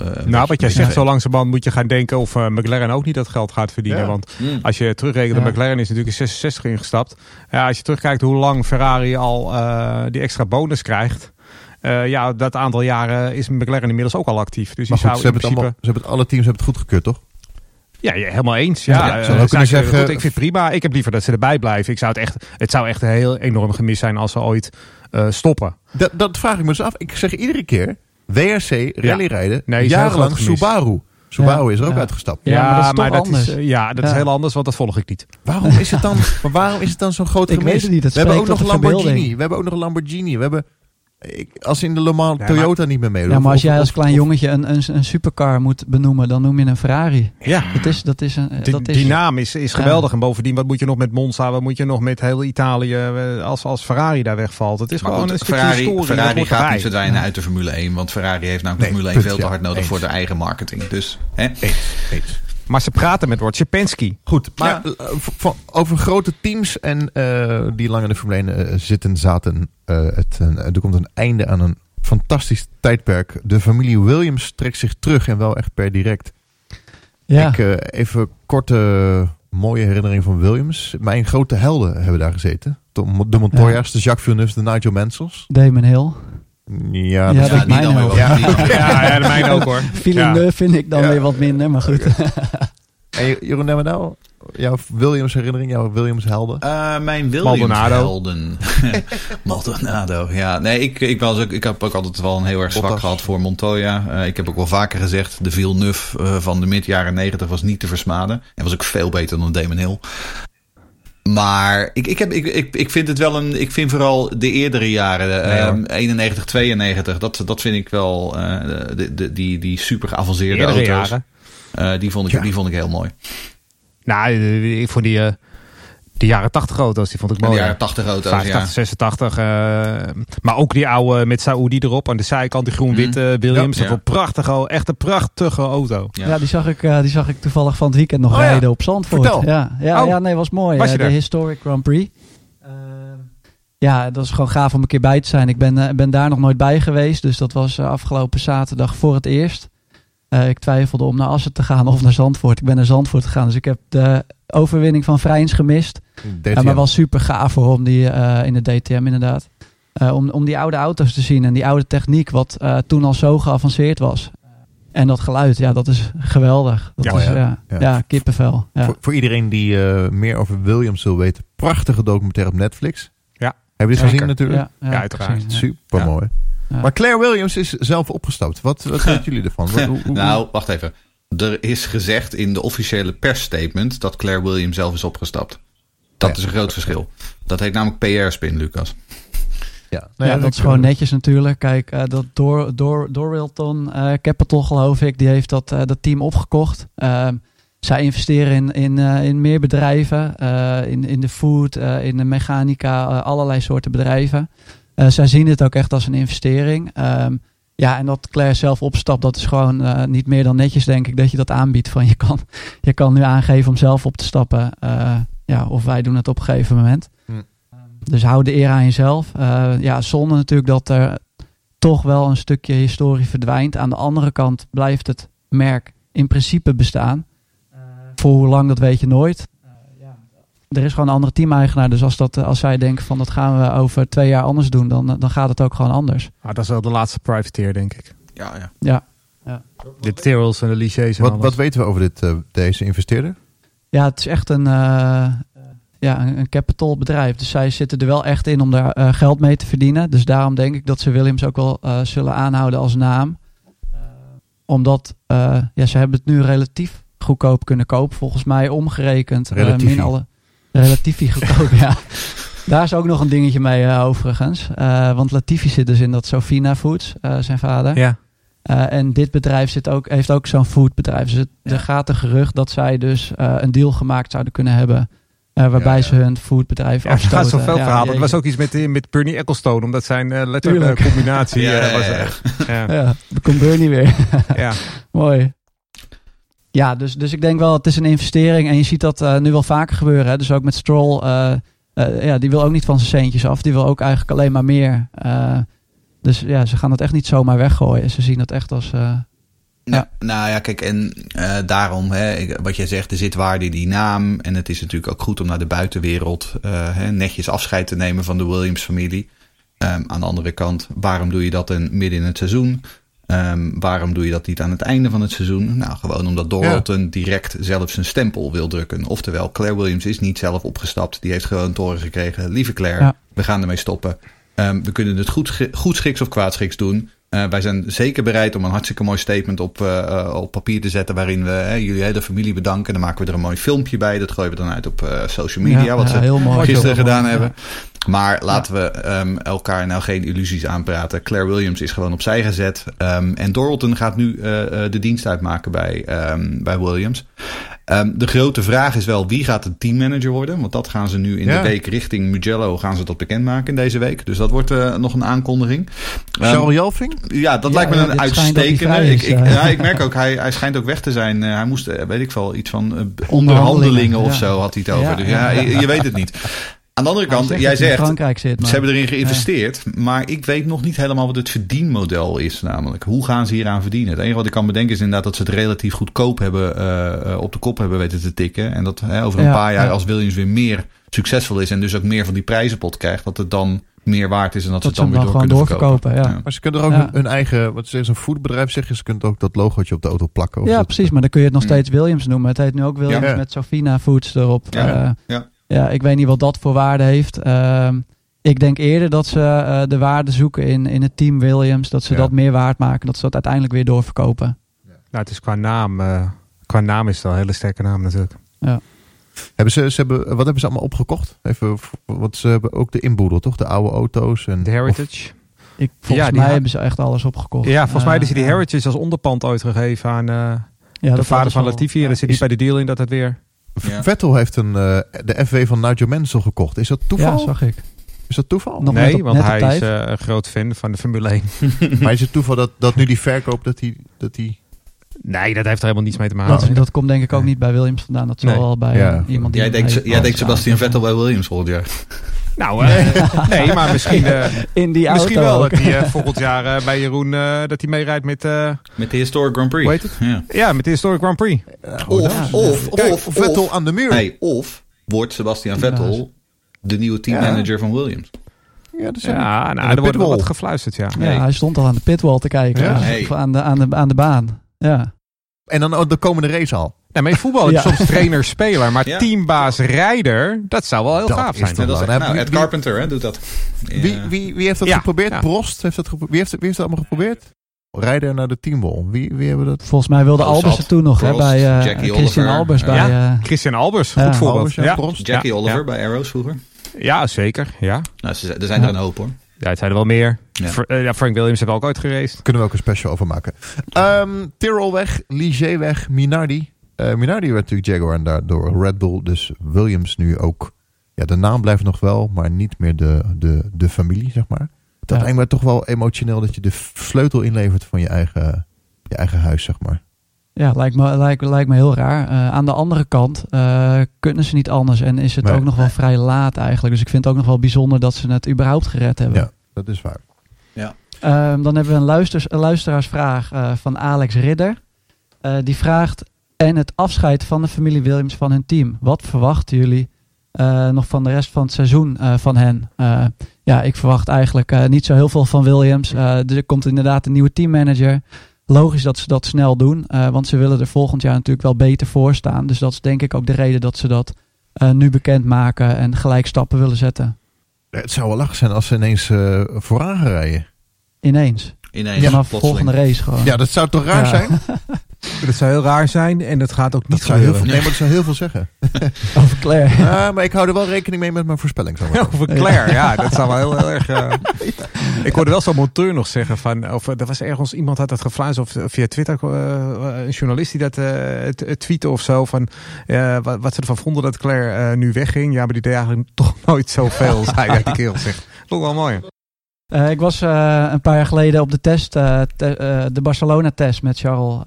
S4: eh,
S5: Nou, wat jij zegt, zo langzamerhand moet je gaan denken of eh, McLaren ook niet dat geld gaat verdienen.
S1: Ja.
S5: Want als je terugrekent,
S3: Ja.
S5: McLaren is natuurlijk in 66 ingestapt. Ja, als je terugkijkt hoe lang Ferrari al eh, die extra bonus krijgt. eh, ja, dat aantal jaren is McLaren inmiddels ook al actief. Dus
S1: Maar goed,
S5: zou
S1: ze
S5: in
S1: hebben, het
S5: principe...
S1: allemaal, ze hebben het, alle teams hebben het goedgekeurd, toch?
S5: Ja, ja, helemaal eens. Ja,
S1: Ja, zou ook
S5: zijn
S1: kunnen
S5: ze
S1: zeggen-
S5: goed. Ik vind het prima. Ik heb liever dat ze erbij blijven. Ik zou het, echt, het zou echt een heel enorm gemis zijn als ze ooit eh, stoppen.
S1: Dat, dat vraag ik me dus af. Ik zeg iedere keer, WRC, rallyrijden,
S5: Nee,
S1: jarenlang. Subaru. Subaru
S3: Ja,
S1: is er ook
S3: ja.
S1: uitgestapt.
S3: Ja, maar dat is toch
S5: dat. Is, eh, ja, dat is
S3: Ja.
S5: heel anders, want dat volg ik niet.
S1: Waarom is het dan, maar waarom is het dan zo'n groot
S3: Ik
S1: gemis?
S3: weet het niet, het
S1: we hebben ook nog
S3: de
S1: Lamborghini. We hebben ook nog een Lamborghini. We hebben, ik, als in de Le Mans
S5: Ja,
S1: Toyota niet meer meedoet.
S3: Ja, maar als
S1: of-
S3: jij als klein
S1: of-
S3: jongetje een, een, een supercar moet benoemen, dan noem je een Ferrari.
S5: Ja.
S3: Dat is, dat is een.
S5: Die,
S3: dat is,
S5: die naam is, is geweldig. En bovendien, wat moet je nog met Monza? Wat moet je nog met heel Italië eh, als, als Ferrari daar wegvalt? Het is
S4: Maar
S5: gewoon
S4: goed,
S5: een stukje
S4: Ferrari,
S5: historie.
S4: Ferrari gaat
S5: erbij.
S4: niet verdwijnen uit de Formule 1. Want Ferrari heeft namelijk
S1: Nee,
S4: de Formule 1
S1: punt,
S4: veel te hard nodig
S1: Eens.
S4: voor de eigen marketing. Dus hè?
S1: Eens, eens.
S5: Maar ze praten met Roger Penske.
S1: Goed, maar eh, van- over grote teams en eh, die lang in de Formule 1 eh, zitten, zaten. eh, het, er komt een einde aan een fantastisch tijdperk. De familie Williams trekt zich terug en wel echt per direct.
S3: ja.
S1: Ik, eh, even korte mooie herinnering van Williams. Mijn grote helden hebben daar gezeten. De, de Montoya's, de Jacques Villeneuve, de Nigel Mansells.
S3: Damon Hill.
S1: Ja,
S3: Ja,
S1: dat-
S3: mijn.
S1: Ja.
S4: Die-
S5: Ja, ja, de mijne ook hoor.
S3: Villeneuve vind ik dan
S1: Ja.
S3: weer wat minder, maar goed.
S1: En Jeroen Nemmenau, jouw Williams herinnering, jouw Williams helden?
S4: Eh, mijn
S5: Maldonado.
S4: Williams-helden. Maldonado, ja. Nee, ik, ik, was ook, ik heb ook altijd wel een heel erg zwak
S1: Bottas.
S4: gehad voor Montoya. Eh, ik heb ook wel vaker gezegd, de Villeneuve eh, van de mid-jaren negentig was niet te versmaden. En was ook veel beter dan Damon Hill. Maar ik, ik, heb, ik, ik, ik vind het wel een. Ik vind vooral de eerdere jaren,
S1: Nee, hoor.
S4: ehm, 91, 92, dat, dat vind ik wel. eh, de, de, die, die super geavanceerde auto's.
S5: jaren.
S4: eh, die, vond ik,
S1: Ja.
S4: die vond ik heel mooi.
S5: Nou, eh, ik vond die, eh, die jaren 80 auto's, die vond ik
S4: De
S5: mooi.
S4: jaren 80 auto's,
S5: 85,
S4: ja.
S5: 86. eh, maar ook die oude met Saoedi erop aan de zijkant, die groen-witte Williams.
S4: Ja.
S5: Dat was een prachtige, au- echt een prachtige auto.
S4: Ja.
S3: Ja, die, zag ik, eh, die zag ik toevallig van het weekend nog
S1: Oh ja.
S3: rijden op Zandvoort.
S1: Vertel.
S3: Ja, ja,
S5: Oh.
S3: ja, nee, was mooi.
S5: Was
S3: Eh, de
S5: daar?
S3: Historic Grand Prix. Ehm, ja, dat is gewoon gaaf om een keer bij te zijn. Ik ben, ben daar nog nooit bij geweest, dus dat was afgelopen zaterdag voor het eerst. Eh, ik twijfelde om naar Assen te gaan of naar Zandvoort. Ik ben naar Zandvoort gegaan, dus ik heb de overwinning van Vrijns gemist. Ja, maar wel super gaaf voor om die eh, in de DTM inderdaad. Eh, om, om die oude auto's te zien en die oude techniek, wat eh, toen al zo geavanceerd was. En dat geluid, ja, dat is geweldig. Dat
S5: Ja,
S3: is,
S1: ja.
S3: ja, kippenvel. Ja.
S1: Voor, voor iedereen die eh, meer over Williams wil weten, prachtige documentaire op Netflix.
S5: Ja.
S1: Heb je dit
S5: Zeker.
S1: gezien natuurlijk?
S5: Ja, uiteraard.
S3: gezien, ja.
S1: Super mooi.
S3: Ja.
S1: Maar Claire Williams is zelf opgestapt. Wat, wat weten jullie ervan? Wat- hoe- hoe-
S4: Nou, wacht even. Er is gezegd in de officiële persstatement dat Claire Williams zelf is opgestapt. Dat
S1: Ja.
S4: is een groot verschil. Dat heet namelijk PR-spin, Lucas.
S1: ja,
S3: Ja, dat is gewoon netjes natuurlijk. Kijk, eh, dat Dor, Dor, Dorwilton eh, Capital, geloof ik, die heeft dat, eh, dat team opgekocht. Ehm, zij investeren in, in, eh, in meer bedrijven, eh, in, in de food, eh, in de mechanica, allerlei soorten bedrijven. Eh, zij zien het ook echt als een investering. Ehm, ja, en dat Claire zelf opstapt, dat is gewoon eh, niet meer dan netjes, denk ik, dat je dat aanbiedt. Van je kan, je kan nu aangeven om zelf op te stappen. Eh, ja, of wij doen het op een gegeven moment.
S1: Hm.
S3: Dus hou de eer aan jezelf. Eh, ja, zonde natuurlijk dat er toch wel een stukje historie verdwijnt. Aan de andere kant blijft het merk in principe bestaan. Voor hoe lang, dat weet je nooit. Er is gewoon een andere team-eigenaar. Dus als, dat, eh, als zij denken van dat gaan we over twee jaar anders doen, dan, dan gaat het ook gewoon anders.
S5: Ah, dat is wel de laatste privateer, denk ik.
S4: Ja, ja.
S3: Ja,
S5: De Tyrrells en de en
S1: Wat,
S5: alles.
S1: wat weten we over dit, eh, deze investeerder?
S3: ja het is echt een, eh, ja, een, een capital bedrijf. Dus zij zitten er wel echt in om daar eh, geld mee te verdienen. Dus daarom denk ik dat ze Williams ook wel eh, zullen aanhouden als naam. omdat eh, ja, ze hebben het nu relatief goedkoop kunnen kopen. Volgens mij omgerekend.
S1: Relatiefie.
S3: min alle, goedkoop, ja. Daar is ook nog een dingetje mee eh, overigens. Eh, want Latifi zit dus in dat Sofina Foods, eh, zijn vader.
S5: Ja.
S3: Eh, en dit bedrijf zit ook, heeft ook zo'n foodbedrijf. Dus het-
S4: Ja.
S3: er gaat een gerucht dat zij dus eh, een deal gemaakt zouden kunnen hebben. eh, waarbij
S4: Ja, ja.
S3: ze hun foodbedrijf
S5: Ja, er
S3: afstoten.
S5: gaat zoveel
S3: Ja,
S5: verhalen. Er was ook iets met, met Bernie Ecclestone, omdat zijn
S4: ja,
S5: eh, was.
S4: ja, ja.
S5: ja.
S3: Ja, dan komt Bernie weer.
S5: ja.
S3: Mooi. Ja, dus, dus ik denk wel, het is een investering. En je ziet dat eh, nu wel vaker gebeuren. Hè? Dus ook met Stroll. eh, eh, ja, die wil ook niet van zijn centjes af. Die wil ook eigenlijk alleen maar meer. Dus ja, ze gaan dat echt niet zomaar weggooien. Ze zien dat echt als...
S4: Nou, nou ja, kijk, en daarom, hè, wat jij zegt, er zit waarde in die naam. En het is natuurlijk ook goed om naar de buitenwereld hè, netjes afscheid te nemen van de Williams-familie. Ehm, aan de andere kant, waarom doe je dat dan midden in het seizoen? Ehm, waarom doe je dat niet aan het einde van het seizoen? Nou, gewoon omdat Doralton direct zelf zijn stempel wil drukken. Oftewel, Claire Williams is niet zelf opgestapt. Die heeft gewoon toren gekregen. Lieve Claire,
S3: Ja.
S4: we gaan ermee stoppen. Ehm, we kunnen het goed, goed schiks of kwaadschiks doen. Eh, wij zijn zeker bereid om een hartstikke mooi statement op, eh, eh, op papier te zetten. Waarin we hè, jullie hele familie bedanken. Dan maken we er een mooi filmpje bij. Dat gooien we dan uit op eh, social media.
S3: ja,
S4: wat
S3: ja,
S4: ze
S3: mooi.
S4: gisteren gedaan
S3: mooi,
S4: hebben. Maar laten we ehm, elkaar nou geen illusies aanpraten. Claire Williams is gewoon opzij gezet. Ehm, en Doralton gaat nu eh, eh, de dienst uitmaken bij, ehm, bij Williams. Ehm, de grote vraag is wel wie gaat de teammanager worden? Want dat gaan ze nu in
S1: Ja.
S4: de week richting Mugello gaan ze dat bekendmaken in deze week. Dus dat wordt eh, nog een aankondiging. Ehm,
S1: Charles Jelving?
S4: ja, dat
S3: Ja,
S4: lijkt me
S3: ja,
S4: een uitstekende. Ik,
S3: eh.
S4: ja, ik merk ook, hij, hij schijnt ook weg te zijn. Eh, hij moest, weet ik wel, iets van onderhandelingen
S3: Onderhandelingen,
S4: of
S3: ja.
S4: zo had hij het over.
S3: Ja,
S4: dus ja,
S3: ja.
S4: Je, je weet het niet. Aan de andere kant,
S3: zegt
S4: jij zegt,
S3: Frankrijk zit.
S4: ze hebben erin geïnvesteerd, maar ik weet nog niet helemaal wat het verdienmodel is namelijk. Hoe gaan ze hieraan verdienen? Het enige wat ik kan bedenken is inderdaad dat ze het relatief goedkoop hebben, eh, op de kop hebben weten te tikken. En dat hè, over een
S3: Ja,
S4: paar jaar
S3: ja.
S4: als Williams weer meer succesvol is en dus ook meer van die prijzenpot krijgt, dat het dan meer waard is en dat,
S3: Dat
S4: ze het dan weer door
S3: gewoon
S4: kunnen verkopen.
S3: doorverkopen. Ja.
S1: Maar ze kunnen er ook
S3: Ja.
S1: hun eigen, wat ze is een foodbedrijf zeggen, ze kunnen ook dat logootje op de auto plakken. of
S3: Ja, precies. Maar dan kun je het nog
S4: Mm.
S3: steeds Williams noemen. Het heet nu ook Williams
S1: Ja.
S3: met Sofina Foods erop.
S4: Ja,
S3: Eh,
S4: ja.
S3: ja, ik weet niet wat dat voor waarde heeft. Ehm, ik denk eerder dat ze eh, de waarde zoeken in, in het team Williams. Dat ze
S1: Ja.
S3: dat meer waard maken. Dat ze dat uiteindelijk weer doorverkopen.
S5: Nou, het is qua naam, eh, qua naam is het wel een hele sterke naam natuurlijk.
S1: Hebben ze, ze hebben, wat hebben ze allemaal opgekocht? Even, wat ze hebben ook de inboedel, toch? De oude auto's. En,
S5: De Heritage.
S3: Ik, volgens
S5: Ja, die
S3: mij
S5: ha-
S3: hebben ze echt alles opgekocht.
S5: Ja, volgens mij
S3: Eh,
S5: is die
S3: ja.
S5: Heritage als onderpand ooit gegeven aan eh,
S3: Ja,
S5: de vader van
S3: ze al.
S5: Latifi. En er zit niet bij de deal in dat het weer...
S4: Ja.
S1: Vettel heeft een, eh, de FW van Nigel Mansell gekocht. Is dat toeval?
S3: Ja, zag ik.
S1: is dat toeval?
S3: Nog
S5: nee,
S3: op-
S5: want hij is eh, een groot fan van de Formule 1.
S1: maar is het toeval dat, dat nu die verkoop, dat die... Dat die
S5: Nee, dat heeft er helemaal niets mee te maken.
S3: Dat, dat komt denk ik ook
S5: Nee.
S3: niet bij Williams vandaan. Dat zal
S5: Nee.
S3: wel bij
S1: Ja.
S3: iemand die...
S4: Jij denkt, jij denkt Sebastian
S3: aan-
S4: Vettel bij Williams volgend jaar.
S5: Nou, eh, nee, maar misschien, eh,
S3: In die
S5: misschien wel
S3: ook.
S5: dat hij eh, volgend jaar bij Jeroen eh, dat hij meerijdt met, eh,
S4: Met de Historic Grand Prix.
S5: Heet het?
S4: Ja.
S5: ja, met de Historic Grand Prix.
S4: Of, of,
S1: Kijk,
S4: of,
S1: Vettel
S4: of,
S1: aan de muur.
S4: hey, of wordt Sebastian Vettel de nieuwe teammanager van Williams.
S1: Ja, dat is
S5: Ja, nou,
S1: de
S5: er wordt wel
S1: pitwall.
S5: wat gefluisterd, ja.
S3: Ja,
S4: Nee.
S3: hij stond al aan de pitwall te kijken.
S1: Ja.
S3: Ja.
S4: Hey.
S3: Of aan, de, aan, de, aan de baan. Ja.
S1: En dan ook de komende race al.
S5: Nee, maar in voetbal is
S3: Ja.
S5: soms trainer-speler, maar
S4: Ja.
S5: teambaas rijder, dat zou wel heel
S1: Dat
S5: gaaf zijn.
S4: dat is,
S1: Nou,
S4: nou, Ed
S1: wie-
S4: Carpenter hè, doet dat.
S1: Wie,
S4: Ja.
S1: wie, wie heeft dat
S5: Ja,
S1: geprobeerd?
S5: ja.
S1: Prost heeft dat geprobeerd. Wie heeft, wie heeft dat allemaal geprobeerd? Rijden naar de teamwall. Wie, wie hebben dat?
S3: Volgens mij wilde
S4: Oh,
S3: Albers het toen nog hè, bij eh,
S4: Jackie
S3: Christian
S4: Oliver.
S3: Albers. Bij,
S5: Ja. Christian Albers, goed voorbeeld.
S1: Albers, ja,
S5: ja.
S1: Prost.
S4: Jackie
S5: Ja,
S4: Oliver
S5: ja.
S4: bij Arrows vroeger.
S5: Ja, zeker. Ja.
S4: Nou, ze- er zijn er een hoop hoor.
S5: Ja, het zijn er wel meer.
S4: Ja.
S5: Eh, ja, Frank Williams heeft ook ooit geraced.
S1: Kunnen we ook een special over maken. Ehm Tyrrell weg, Ligier weg, Minardi. Eh, Minardi werd natuurlijk Jaguar en daardoor Red Bull. Dus Williams nu ook. Ja, de naam blijft nog wel, maar niet meer de, de, de familie, zeg maar. Dat
S3: Ja.
S1: lijkt me toch wel emotioneel dat je de sleutel inlevert van je eigen, je eigen huis, zeg maar.
S3: Ja, lijkt me, lijkt, lijkt me heel raar. Eh, aan de andere kant eh, kunnen ze niet anders. En is het
S1: Nee.
S3: ook nog wel vrij laat eigenlijk. Dus ik vind het ook nog wel bijzonder dat ze het überhaupt gered hebben.
S1: Ja, dat is waar.
S3: Ehm, dan hebben we een, luisters, een luisteraarsvraag eh, van Alex Ridder. Eh, die vraagt: En het afscheid van de familie Williams van hun team. Wat verwachten jullie eh, nog van de rest van het seizoen eh, van hen? Eh, ja, ik verwacht eigenlijk eh, niet zo heel veel van Williams. Eh, er komt inderdaad een nieuwe teammanager. Logisch dat ze dat snel doen, eh, want ze willen er volgend jaar natuurlijk wel beter voor staan. Dus dat is denk ik ook de reden dat ze dat eh, nu bekendmaken en gelijk stappen willen zetten.
S1: Het zou wel lachen zijn als ze ineens eh, vooraan gaan rijden.
S3: Ineens.
S4: Ineens,
S3: Vanaf
S4: plotseling.
S3: volgende race gewoon.
S1: Ja, dat zou toch raar
S3: Ja.
S1: zijn?
S5: Dat zou heel raar zijn en dat gaat ook
S1: Dat
S5: niet
S1: zou heel veel, nee, maar dat zou heel veel zeggen.
S3: Over Claire.
S1: Ja, maar ik hou er wel rekening mee met mijn voorspelling. Zo
S5: Over Claire, ja, dat zou wel heel, heel erg... eh, Ik hoorde wel zo'n monteur nog zeggen van... Of er was ergens, iemand had dat gefluisterd of via Twitter... eh, een journalist die dat eh t- tweette of zo van... eh, wat, wat ze ervan vonden dat Claire eh, nu wegging. Ja, maar die deed eigenlijk toch nooit zoveel, zei hij die kerel zegt. Vond ik wel mooi.
S3: Eh, ik was eh, een paar jaar geleden op de test, eh, te- de Barcelona-test met Charles.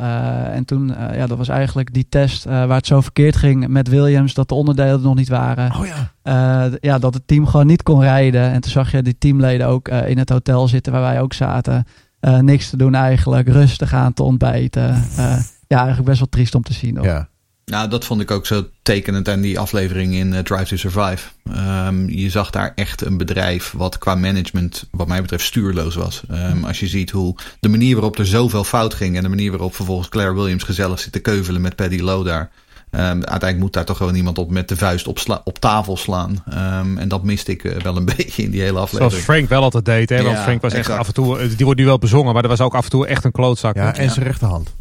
S3: En toen, ja, dat was eigenlijk die test waar het zo verkeerd ging met Williams, dat de onderdelen er nog niet waren.
S1: Oh ja.
S3: Ja, dat het team gewoon niet kon rijden. En toen zag je die teamleden ook in het hotel zitten waar wij ook zaten. Niks te doen eigenlijk, rustig aan te ontbijten. Ja, eigenlijk best wel triest om te zien. hoor.
S1: ja.
S4: Nou, dat vond ik ook zo tekenend aan die aflevering in eh, Drive to Survive. Ehm, je zag daar echt een bedrijf wat qua management, wat mij betreft, stuurloos was. Ehm, als je ziet hoe de manier waarop er zoveel fout ging en de manier waarop vervolgens Claire Williams gezellig zit te keuvelen met Paddy Lowe daar. Ehm, uiteindelijk moet daar toch gewoon iemand op met de vuist op, sla- op tafel slaan. Ehm, en dat miste ik eh, wel een beetje in die hele
S5: Zoals
S4: aflevering.
S5: Frank wel altijd deed. Hè? Want
S4: Ja,
S5: Frank was echt af en toe... Die wordt nu wel bezongen, maar dat was ook af en toe echt een klootzak.
S1: ja, en zijn rechterhand.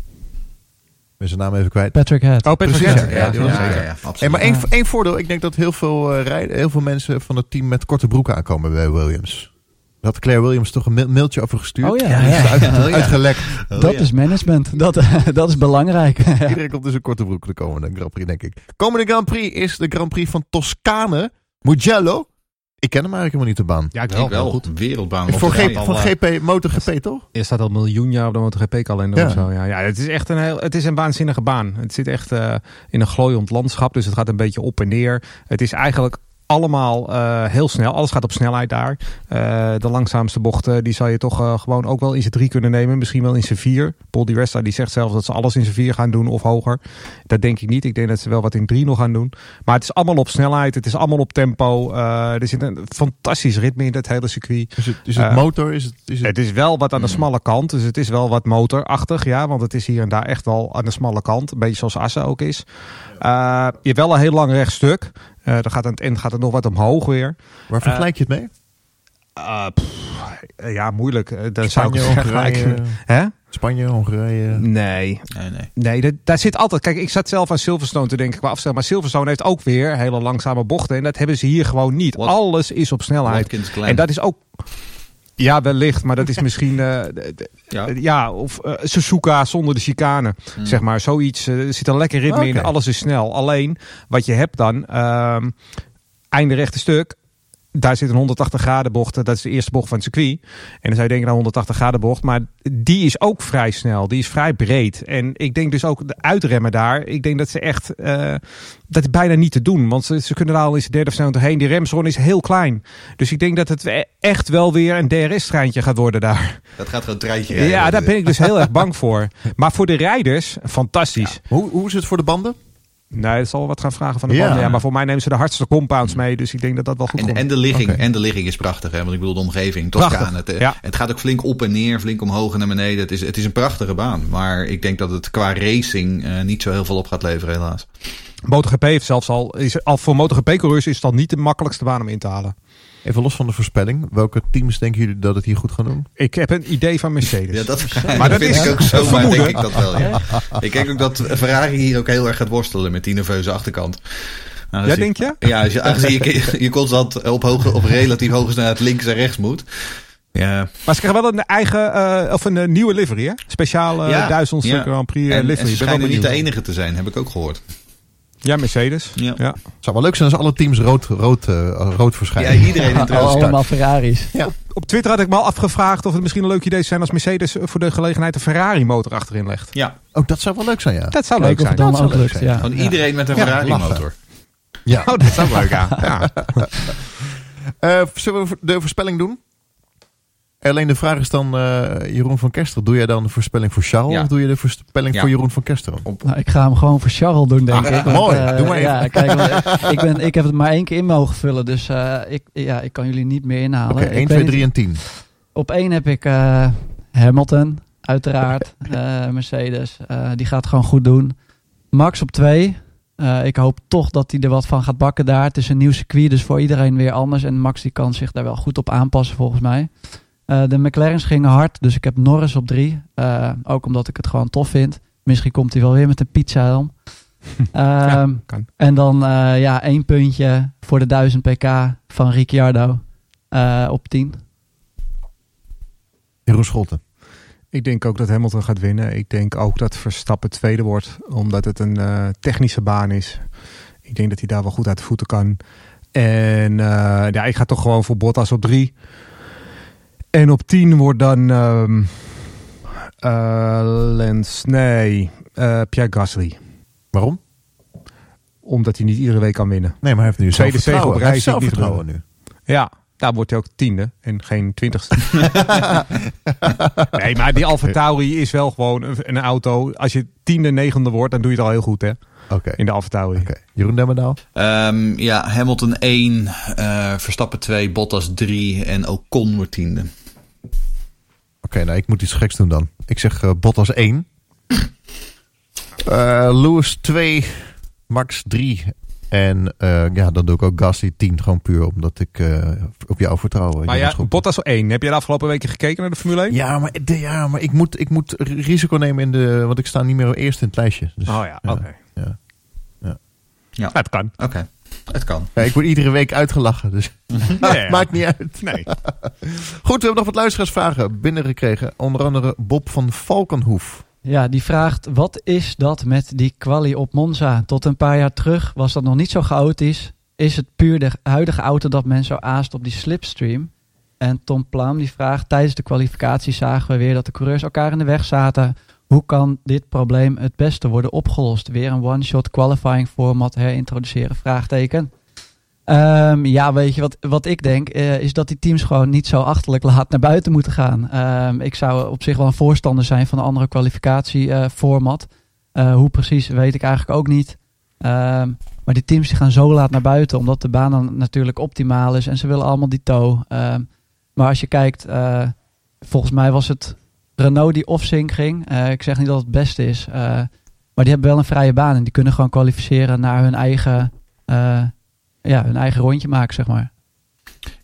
S1: Ben zijn naam even kwijt.
S3: Patrick Head.
S5: Oh, Patrick
S1: Precies,
S5: Head.
S1: ja, ja, die was
S4: ja,
S1: zeker.
S4: ja, ja, absoluut.
S1: Maar één, één voordeel, ik denk dat heel veel, eh, rijden, heel veel mensen van het team met korte broeken aankomen bij Williams. Daar had Claire Williams toch een mail- mailtje over gestuurd.
S3: Oh ja,
S1: Die is
S3: ja.
S1: uit,
S4: Oh ja.
S1: uitgelekt.
S4: Oh,
S3: dat
S4: ja.
S3: is management. Dat, dat is belangrijk.
S1: Iedereen komt dus een korte broek de komende Grand Prix, denk ik. Komende Grand Prix is de Grand Prix van Toscane. Mugello. Ik ken hem eigenlijk helemaal niet de baan.
S5: Ja, ik wel.
S4: Ik wel,
S5: goed.
S4: wereldbaan.
S1: Voor,
S4: Of-
S1: G,
S5: al,
S1: van
S5: eh,
S1: GP, MotoGP toch?
S5: Er staat al miljoen jaar op de MotoGP-kalender
S1: Ja.
S5: of zo. Ja, ja, het is echt een, heel, het is een waanzinnige baan. Het zit echt eh, in een glooiend landschap, dus het gaat een beetje op en neer. Het is eigenlijk allemaal eh, heel snel. Alles gaat op snelheid daar. Eh, de langzaamste bochten, die zal je toch eh, gewoon ook wel in z'n drie kunnen nemen. Misschien wel in z'n vier. Paul Di Resta die zegt zelfs dat ze alles in z'n vier gaan doen of hoger. Dat denk ik niet. Ik denk dat ze wel wat in drie nog gaan doen. Maar het is allemaal op snelheid. Het is allemaal op tempo. Er zit een fantastisch ritme in dat hele circuit.
S1: Is het, is het motor? Is het, is het...
S5: Het is wel wat aan de smalle kant. Dus het is wel wat motorachtig. Ja, want het is hier en daar echt wel aan de smalle kant. Een beetje zoals Assen ook is. Je hebt wel een heel lang rechtstuk. Eh dan gaat aan het eind gaat het nog wat omhoog weer.
S1: Waar vergelijk je het mee?
S5: Eh, pff, eh, ja, moeilijk. Dan zou ik
S1: Spanje,
S5: vergelijken.
S1: Hongarije,
S5: Hè?
S1: Spanje, Hongarije.
S5: Nee,
S4: Nee, nee.
S5: nee dat, daar zit altijd... Kijk, ik zat zelf aan Silverstone te denken qua afstel. Maar Silverstone heeft ook weer hele langzame bochten. En dat hebben ze hier gewoon niet. Alles is op snelheid. En dat is ook... Ja, wellicht. Maar dat is misschien... eh,
S4: ja.
S5: ja, of eh, Suzuka zonder de chicane.
S4: Hmm.
S5: Zeg maar, zoiets. eh, er zit een lekker ritme in. Alles is snel. Alleen, wat je hebt dan... ehm einde rechte stuk. Daar zit een 180 graden bocht. Dat is de eerste bocht van het circuit. En dan zou je denken, nou 180 graden bocht. Maar die is ook vrij snel. Die is vrij breed. En ik denk dus ook de uitremmen daar. Ik denk dat ze echt... eh, dat is bijna niet te doen. Want ze, ze kunnen daar al eens de derde of snelheid heen. Die remzone is heel klein. Dus ik denk dat het e- echt wel weer een DRS-treintje gaat worden daar.
S4: Dat gaat gewoon een treintje
S5: Ja, daar ben ik dus heel erg bang voor. Maar voor de rijders, fantastisch.
S1: Hoe, hoe is het voor de banden?
S5: Nee, dat zal wel wat gaan vragen van de
S1: Ja.
S5: banden. Ja, maar voor mij nemen ze de hardste compounds mee. Dus ik denk dat dat wel goed
S4: En,
S5: komt.
S4: en, de ligging, en de ligging is prachtig, hè? want ik bedoel de omgeving.
S5: Prachtig,
S4: Het, eh,
S5: ja.
S4: het gaat ook flink op en neer, flink omhoog en naar beneden. Het is, het is een prachtige baan, maar ik denk dat het qua racing eh, niet zo heel veel op gaat leveren, helaas.
S5: MotoGP heeft zelfs al, is, al voor MotoGP-coureurs is het al niet de makkelijkste baan om in te halen.
S1: Even los van de voorspelling. Welke teams denken jullie dat het hier goed gaan doen?
S5: Ik heb een idee van Mercedes.
S4: Ja, dat,
S5: Maar
S4: maar
S5: dat
S4: dat vind
S5: is
S4: ik ook zo, maar denk ik dat wel. Ja. Ik denk ook dat Ferrari hier ook heel erg gaat worstelen met die nerveuze achterkant. Nou,
S5: Ja,
S4: je-
S5: denk je?
S4: Ja, als je, aangezien je, je constant op, hoge, op relatief hoge snelheid links en rechts moet. Ja,
S5: Maar ze krijgen wel een eigen, eh, of een eh, nieuwe livery, hè? Speciale
S4: Ja,
S5: uh,
S4: ja.
S5: Grand Prix eh,
S4: en, en
S5: livery.
S4: ze schijnen niet de enige te zijn, heb ik ook gehoord.
S5: Ja, Mercedes.
S4: Ja.
S5: Ja.
S1: Het zou wel leuk zijn als alle teams rood, rood, eh, rood
S4: Ja,
S1: verschijnen.
S4: iedereen in het rood staat.
S3: Allemaal Ferraris.
S5: Op Twitter had ik me al afgevraagd of het misschien een leuk idee zou zijn als Mercedes voor de gelegenheid een Ferrari motor achterin legt.
S4: Ja,
S1: Oh, dat zou wel leuk zijn, ja.
S5: Dat zou leuk zijn.
S1: Dat
S3: ook
S1: zou
S3: lukt.
S1: leuk
S3: Ja.
S4: gewoon
S3: Ja.
S4: iedereen met een
S1: Ja,
S4: Ferrari
S1: lachen.
S4: motor.
S1: ja.
S5: Oh, dat zou leuk, ja. ja.
S1: Eh, zullen we de voorspelling doen? Alleen de vraag is dan, eh, Jeroen van Kester, doe jij dan de voorspelling voor Charles
S4: Ja.
S1: of doe je de voorspelling
S4: Ja.
S1: voor Jeroen van Kester?
S3: Nou, ik ga hem gewoon voor Charles doen, denk
S1: Ah,
S3: ik. Want,
S1: mooi.
S3: eh,
S1: Doe maar even.
S3: ja, kijk, want ik, ben, ik heb het maar één keer in mogen vullen. Dus eh, ik, ja, ik kan jullie niet meer inhalen.
S1: Oké,
S3: Ik
S1: 1,
S3: weet
S1: 2,
S3: niet-
S1: 3 en 10.
S3: Op één heb ik eh, Hamilton, uiteraard. Eh, Mercedes, eh, die gaat gewoon goed doen. Max op twee. Eh, ik hoop toch dat hij er wat van gaat bakken daar. Het is een nieuw circuit, dus voor iedereen weer anders. En Max die kan zich daar wel goed op aanpassen volgens mij. Eh, de McLaren's gingen hard, dus ik heb Norris op drie. Eh, ook omdat ik het gewoon tof vind. Misschien komt hij wel weer met een pizza-helm. Ehm,
S5: kan.
S3: En dan eh, ja, één puntje voor de 1000 pk van Ricciardo eh, op 10.
S1: Jeroen Scholten.
S5: Ik denk ook dat Hamilton gaat winnen. Ik denk ook dat Verstappen tweede wordt, omdat het een eh, technische baan is. Ik denk dat hij daar wel goed uit de voeten kan. En eh, ja, ik ga toch gewoon voor Bottas op drie. En op tien wordt dan ehm eh, Lens, nee, eh, Pierre Gasly.
S1: Waarom?
S5: Omdat hij niet iedere week kan winnen.
S1: Nee, maar hij heeft nu
S5: Tweede
S1: zelfvertrouwen.
S5: zege op
S1: Hij
S5: rij
S1: heeft
S5: niet
S1: zelfvertrouwen nu.
S5: Ja, daar wordt hij ook tiende en geen twintigste. nee, maar die Alfa Tauri is wel gewoon een, een auto. Als je tiende, negende wordt, dan doe je het al heel goed hè,
S1: Oké.
S5: in de Alfa Tauri.
S1: Oké. Jeroen Demmerdaal.
S4: Ehm, ja, Hamilton 1, eh, Verstappen 2, Bottas 3 en Ocon wordt tiende.
S1: Oké, nou ik moet iets geks doen dan. Ik zeg eh, Bottas 1. Eh Lewis 2. Max 3. En eh, ja, dan doe ik ook Gasly 10. Gewoon puur omdat ik eh, op jou vertrouw.
S5: Maar ja. Bottas 1. Heb je de afgelopen weken gekeken naar de Formule 1?
S1: Ja, maar, de- ja, maar ik, moet, ik moet risico nemen in de... Want ik sta niet meer eerst in het lijstje. Dus,
S5: Oh ja, oké.
S1: ja.
S5: Ja, het kan.
S4: Oké, het kan.
S1: Ja, ik word iedere week uitgelachen, dus
S5: Ja, ja.
S1: maakt niet uit.
S5: Nee.
S1: Goed, we hebben nog wat luisteraarsvragen binnengekregen. Onder andere Bob van Valkenhoef.
S3: Ja, die vraagt: wat is dat met die quali op Monza? Tot een paar jaar terug was dat nog niet zo chaotisch. Is het puur de huidige auto dat men zo aast op die slipstream? En Tom Plum die vraagt: tijdens de kwalificatie zagen we weer dat de coureurs elkaar in de weg zaten. Hoe kan dit probleem het beste worden opgelost? Weer een one-shot qualifying format herintroduceren? Vraagteken. Ehm, ja, weet je wat, wat ik denk? eh, is dat die teams gewoon niet zo achterlijk laat naar buiten moeten gaan. Ehm, ik zou op zich wel een voorstander zijn van een andere kwalificatieformat. Eh hoe precies weet ik eigenlijk ook niet. Ehm, maar die teams die gaan zo laat naar buiten, omdat de baan dan natuurlijk optimaal is en ze willen allemaal die tow. Ehm, maar als je kijkt, eh, volgens mij was het Renault die off-sync ging. Eh, ik zeg niet dat het het beste is, eh, maar die hebben wel een vrije baan en die kunnen gewoon kwalificeren naar hun eigen, eh, ja, hun eigen rondje maken, zeg maar.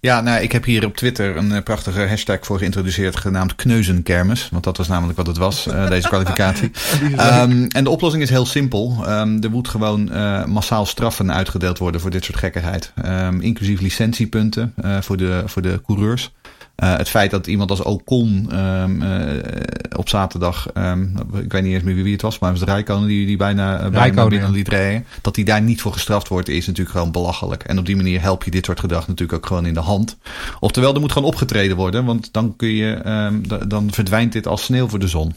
S4: Ja, nou, ik heb hier op Twitter een prachtige hashtag voor geïntroduceerd, genaamd Kneuzenkermis. Want dat was namelijk wat het was, deze kwalificatie. Ehm, en de oplossing is heel simpel. Ehm, er moet gewoon massaal straffen uitgedeeld worden voor dit soort gekkigheid. Ehm, inclusief licentiepunten voor, de, voor de coureurs. Eh, het feit dat iemand als Ocon ehm, eh, op zaterdag, ehm, ik weet niet eens meer wie het was, maar het was Rijkonen die, die bijna, eh, bijna binnen liet rijden. Dat hij daar niet voor gestraft wordt, is natuurlijk gewoon belachelijk. En op die manier help je dit soort gedrag natuurlijk ook gewoon in de hand. Oftewel, er moet gewoon opgetreden worden, want dan, kun je, ehm, dan verdwijnt dit als sneeuw voor de zon.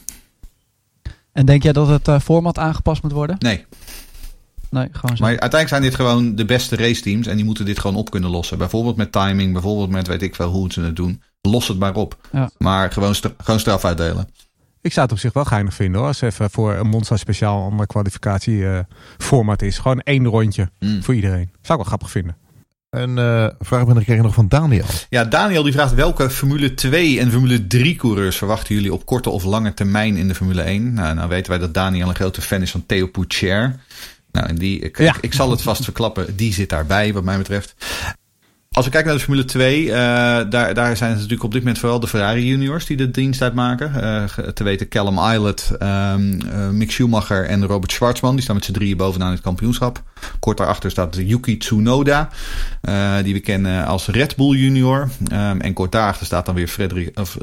S3: En denk jij dat het format aangepast moet worden?
S4: Nee,
S3: Nee, gewoon zo.
S4: maar uiteindelijk zijn dit gewoon de beste raceteams en die moeten dit gewoon op kunnen lossen. Bijvoorbeeld met timing, bijvoorbeeld met weet ik veel hoe ze het doen. Los het maar op.
S3: Ja.
S4: Maar gewoon, stra- gewoon straf uitdelen.
S5: Ik zou het op zich wel geinig vinden hoor. Als even voor een Monza speciaal een andere kwalificatie eh, format is. Gewoon één rondje
S4: Mm.
S5: voor iedereen. Zou ik wel grappig vinden.
S1: Een eh vraag binnengekregen nog van Daniel.
S4: Ja, Daniel die vraagt welke Formule 2 en Formule 3 coureurs verwachten jullie op korte of lange termijn in de Formule 1? Nou, nou weten wij dat Daniel een grote fan is van Theo Pourchaire. Nou, en die, ik,
S5: Ja.
S4: ik, ik zal het vast verklappen, die zit daarbij wat mij betreft. Als we kijken naar de Formule 2, eh, daar, daar zijn het natuurlijk op dit moment vooral de Ferrari juniors die de dienst uitmaken. Eh, te weten Callum Islet, ehm, eh, Mick Schumacher en Robert Schwarzman. Die staan met z'n drieën bovenaan het kampioenschap. Kort daarachter staat Yuki Tsunoda, die we kennen als Red Bull junior. Ehm, en kort daarachter staat dan weer Frederik, of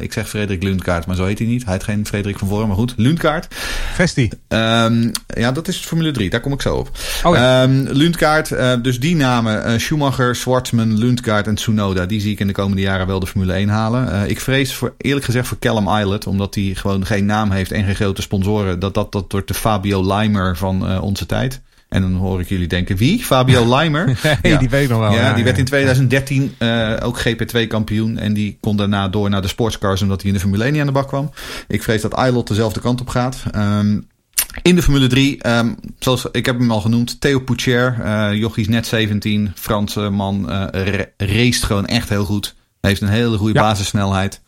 S4: ik zeg Frederik Lundgaard, maar zo heet hij niet. Hij heet geen Frederik van Voren, maar goed, Lundgaard.
S5: Vesti.
S4: Ehm, ja, dat is Formule 3, daar kom ik zo op.
S5: Oh ja.
S4: Lundgaard, dus die namen, Schumacher, Lundgaard en Tsunoda, die zie ik in de komende jaren wel de Formule 1 halen. Eh, ik vrees voor, eerlijk gezegd voor Callum Islet, omdat hij gewoon geen naam heeft en geen grote sponsoren, dat dat, dat wordt de Fabio Leimer van eh, onze tijd. En dan hoor ik jullie denken, wie? Fabio Leimer?
S5: Hey,
S4: Ja.
S5: die weet ik nog wel.
S4: ja, die werd in 2013 eh, ook GP2 kampioen. En die kon daarna door naar de sportscars omdat hij in de Formule 1 niet aan de bak kwam. Ik vrees dat Aylot dezelfde kant op gaat. Ehm, in de Formule 3, ehm, zoals ik heb hem al genoemd, Theo Poucher, eh jochie is net 17, Franse man, eh ra- raced gewoon echt heel goed. Heeft een hele goede
S5: Ja.
S4: basissnelheid.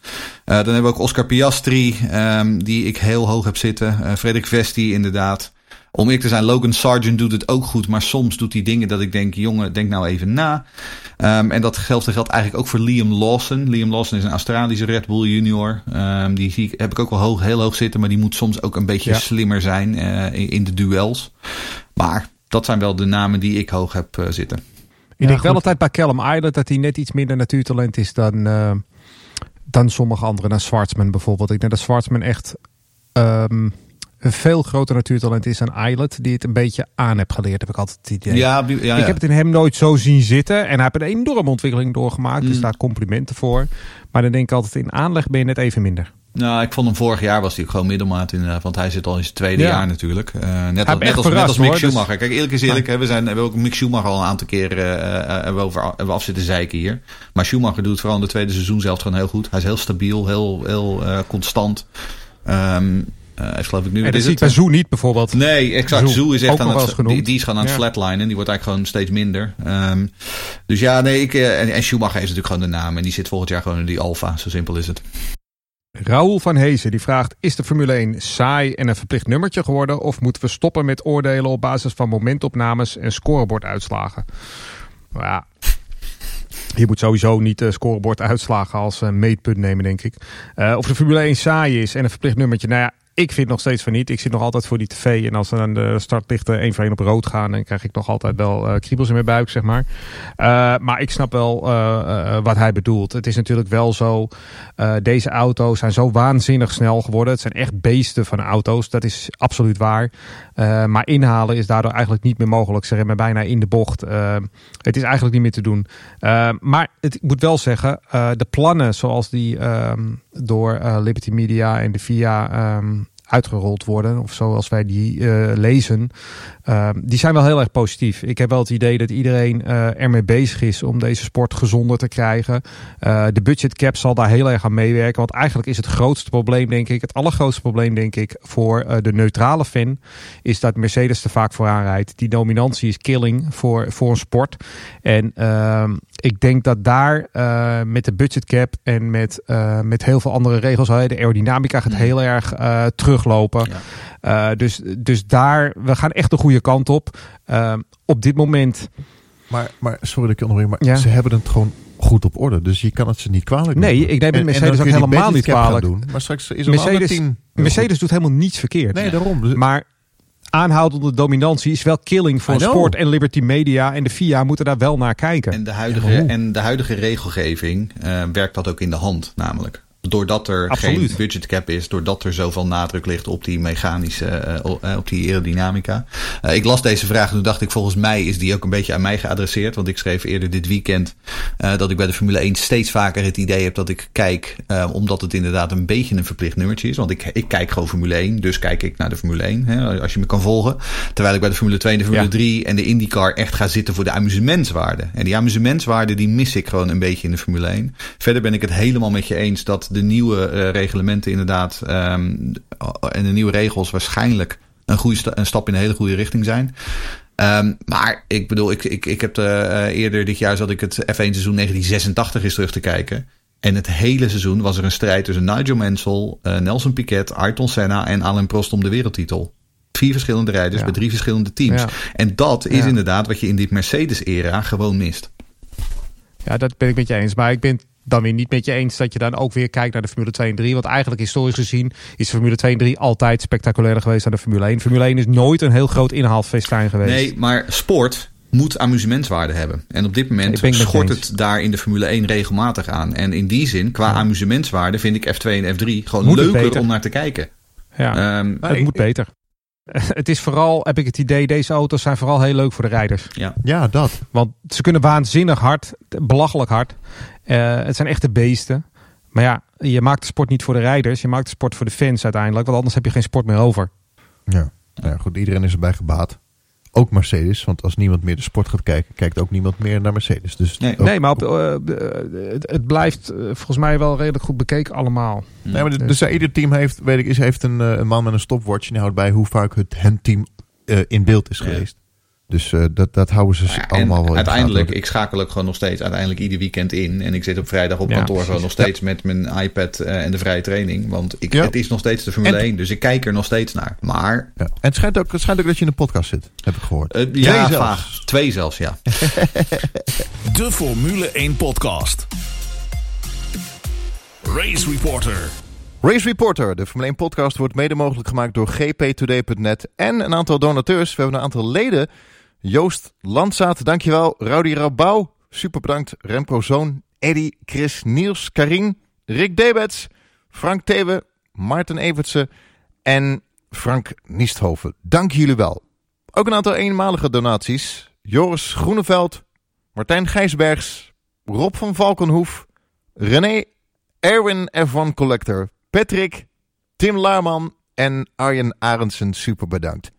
S4: Eh, dan hebben we ook Oscar Piastri, ehm, die ik heel hoog heb zitten. Eh Frederik Vesti inderdaad. Om eerlijk te zijn, Logan Sargent doet het ook goed. Maar soms doet hij dingen dat ik denk, jongen, denk nou even na. Um, en dat geldt, geldt eigenlijk ook voor Liam Lawson. Liam Lawson is een Australische Red Bull junior. Um, die zie, heb ik ook wel hoog, heel hoog zitten. Maar die moet soms ook een beetje ja. slimmer zijn uh, in, in, de duels. Maar dat zijn wel de namen die ik hoog heb uh, zitten.
S5: Ik ja, denk wel altijd bij Callum Island dat hij net iets minder natuurtalent is dan, uh, dan sommige anderen. Dan Schwartzman bijvoorbeeld. Ik denk dat Schwartzman echt um, een veel groter natuurtalent is dan Islet. Die het een beetje aan heb geleerd, heb ik altijd het idee.
S4: Ja, ja, ja.
S5: Ik heb het in hem nooit zo zien zitten. En hij heeft een enorme ontwikkeling doorgemaakt. Mm. Dus daar complimenten voor. Maar dan denk ik altijd in aanleg ben je net even minder.
S4: Nou, ik vond hem vorig jaar was hij ook gewoon middelmaat in, uh, want hij zit al in zijn tweede ja. jaar natuurlijk. Uh, net, als, net, als, net als Mick hoor, Schumacher. Dus... Kijk, eerlijk is eerlijk, hè, we, zijn, we hebben ook Mick Schumacher al een aantal keer uh, uh, over we af zitten zeiken hier. Maar Schumacher doet het vooral in de tweede seizoen zelf gewoon heel goed. Hij is heel stabiel, heel, heel constant. Um, uh, geloof ik nu.
S5: En dat zie ik bij Zoo niet bijvoorbeeld.
S4: Nee, exact. Zoo, is echt aan het, die, die, is gewoon aan het ja. flatlinen. Die wordt eigenlijk gewoon steeds minder. Um, dus ja, nee, ik, uh, en, en Schumacher is natuurlijk gewoon de naam. En die zit volgend jaar gewoon in die Alfa. Zo simpel is het.
S5: Raoul van Hezen die vraagt: Is de Formule 1 saai en een verplicht nummertje geworden? Of moeten we stoppen met oordelen op basis van momentopnames en scoreborduitslagen? Nou ja, je moet sowieso niet uh, scoreborduitslagen als uh, meetpunt nemen, denk ik. Uh, of de Formule 1 saai is en een verplicht nummertje. Nou ja, ik vind nog steeds van niet. Ik zit nog altijd voor die tv. En als er aan de startlichten één voor één op rood gaan, dan krijg ik nog altijd wel uh, kriebels in mijn buik, zeg maar. Uh, maar ik snap wel uh, wat hij bedoelt. Het is natuurlijk wel zo. deze auto's zijn zo waanzinnig snel geworden. Het zijn echt beesten van auto's. Dat is absoluut waar. maar inhalen is daardoor eigenlijk niet meer mogelijk. Ze remmen bijna in de bocht. het is eigenlijk niet meer te doen. maar het, ik moet wel zeggen, de plannen zoals die door Liberty Media en de VIA um, uitgerold worden, of zoals wij die uh, lezen, uh, die zijn wel heel erg positief. Ik heb wel het idee dat iedereen uh, ermee bezig is om deze sport gezonder te krijgen. Uh, de budget cap zal daar heel erg aan meewerken, want eigenlijk is het grootste probleem, denk ik, het allergrootste probleem, denk ik, voor de neutrale fan, is dat Mercedes er vaak vooraan rijdt. Die dominantie is killing voor, voor een sport. En ehm, ik denk dat daar met de budget cap en met, met heel veel andere regels, de aerodynamica gaat heel erg uh, teruglopen. Ja. dus, dus daar, we gaan echt de goede kant op. op dit moment.
S1: Maar, maar sorry dat ik onderbreek, maar ja. ze hebben het gewoon goed op orde. Dus je kan het ze niet kwalijk
S5: Nee,
S1: doen.
S5: ik neem het Mercedes ook helemaal niet kwalijk.
S1: Doen, maar straks is er
S5: Mercedes,
S1: een team.
S5: Mercedes doet helemaal niets verkeerd.
S1: Nee, daarom. Dus
S5: maar aanhoudende dominantie is wel killing voor sport en Liberty Media en de FIA moeten daar wel naar kijken.
S4: En de huidige, ja, en de huidige regelgeving uh, werkt dat ook in de hand namelijk doordat er Absoluut. geen budget cap is, doordat er zoveel nadruk ligt op die mechanische, uh, op die aerodynamica. Uh, ik las deze vraag en toen dacht ik, volgens mij is die ook een beetje aan mij geadresseerd. Want ik schreef eerder dit weekend uh, dat ik bij de Formule 1 steeds vaker het idee heb dat ik kijk, omdat het inderdaad een beetje een verplicht nummertje is. Want ik, ik kijk gewoon Formule 1, dus kijk ik naar de Formule 1, hè, als je me kan volgen. Terwijl ik bij de Formule 2 en de Formule ja. 3 en de IndyCar echt ga zitten voor de amusementswaarde. En die amusementswaarde die mis ik gewoon een beetje in de Formule 1. Verder ben ik het helemaal met je eens dat de nieuwe uh, reglementen inderdaad um, en de nieuwe regels waarschijnlijk een, goede sta een stap in een hele goede richting zijn. Um, maar ik bedoel, ik, ik, ik heb uh, eerder dit jaar zat ik het F1 seizoen 1986 eens terug te kijken. En het hele seizoen was er een strijd tussen Nigel Mansell, uh, Nelson Piquet, Ayrton Senna en Alain Prost om de wereldtitel. Vier verschillende rijders ja. bij drie verschillende teams. Ja. En dat is ja. inderdaad wat je in dit Mercedes-era gewoon mist.
S5: Ja, dat ben ik met je eens. Maar ik ben dan weer niet met je eens dat je dan ook weer kijkt naar de Formule 2 en 3. Want eigenlijk historisch gezien is de Formule 2 en 3 altijd spectaculairder geweest dan de Formule 1. Formule 1 is nooit een heel groot inhaalfestijn geweest.
S4: Nee, maar sport moet amusementswaarde hebben. En op dit moment schort het daar in de Formule 1 regelmatig aan. En in die zin, qua ja. amusementswaarde, vind ik F2 en F3 gewoon moet leuker om naar te kijken.
S5: Ja, um, het ik, moet beter. Het is vooral, heb ik het idee, deze auto's zijn vooral heel leuk voor de rijders.
S1: Ja, ja dat.
S5: Want ze kunnen waanzinnig hard, belachelijk hard. Uh, het zijn echte beesten. Maar ja, je maakt de sport niet voor de rijders. Je maakt de sport voor de fans uiteindelijk. Want anders heb je geen sport meer over.
S1: Ja, ja goed. Iedereen is erbij gebaat. Ook Mercedes. Want als niemand meer de sport gaat kijken, kijkt ook niemand meer naar Mercedes. Dus
S5: nee,
S1: ook,
S5: nee maar op, uh, het, het, blijft uh, volgens mij wel redelijk goed bekeken allemaal.
S1: Nee, maar dus, dus ieder team heeft, weet ik, is, heeft een, een man met een stopwatch. En die houdt bij hoe vaak het hen team in beeld is geweest. Dus eh, dat, dat houden ze
S4: ja,
S1: allemaal wel in de
S4: uiteindelijk, ik schakel ook gewoon nog steeds uiteindelijk ieder weekend in. En ik zit op vrijdag op
S5: Ja,
S4: kantoor gewoon nog steeds met mijn iPad eh, en de vrije training. Want ik,
S1: Ja.
S4: het is nog steeds de Formule
S1: En-
S4: 1, dus ik kijk er nog steeds naar. Maar,
S1: Ja. En het schijnt, ook, het schijnt ook dat je in een podcast zit, heb ik gehoord.
S4: eh, ja,
S1: zelfs.
S4: vaag. Twee zelfs, ja.
S2: De Formule 1 podcast. Race Reporter.
S1: Race Reporter, de Formule 1 podcast, wordt mede mogelijk gemaakt door gptoday.net en een aantal donateurs. We hebben een aantal leden. Joost Landzaat, dankjewel. Rowdy Rabouw, super bedankt. Remco Zoon, Eddy, Chris, Niels, Karin, Rick Debets, Frank Thewe, Maarten Evertsen en Frank Niesthoven. Dank jullie wel. Ook een aantal eenmalige donaties. Joris Groeneveld, Martijn Gijsbergs, Rob van Valkenhoef, René Erwin F1 Collector, Patrick, Tim Laarman en Arjen Arendsen super bedankt.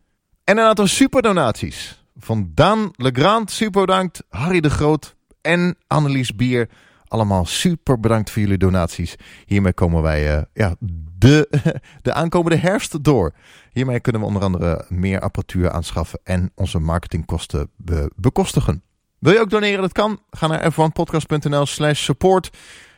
S1: En een aantal superdonaties van Daan Legrand super bedankt, Harry de Groot en Annelies Bier. Allemaal super bedankt voor jullie donaties. Hiermee komen wij eh, ja, de, de aankomende herfst door. Hiermee kunnen we onder andere meer apparatuur aanschaffen en onze marketingkosten be- bekostigen. Wil je ook doneren? Dat kan. Ga naar f1podcast.nl slash support.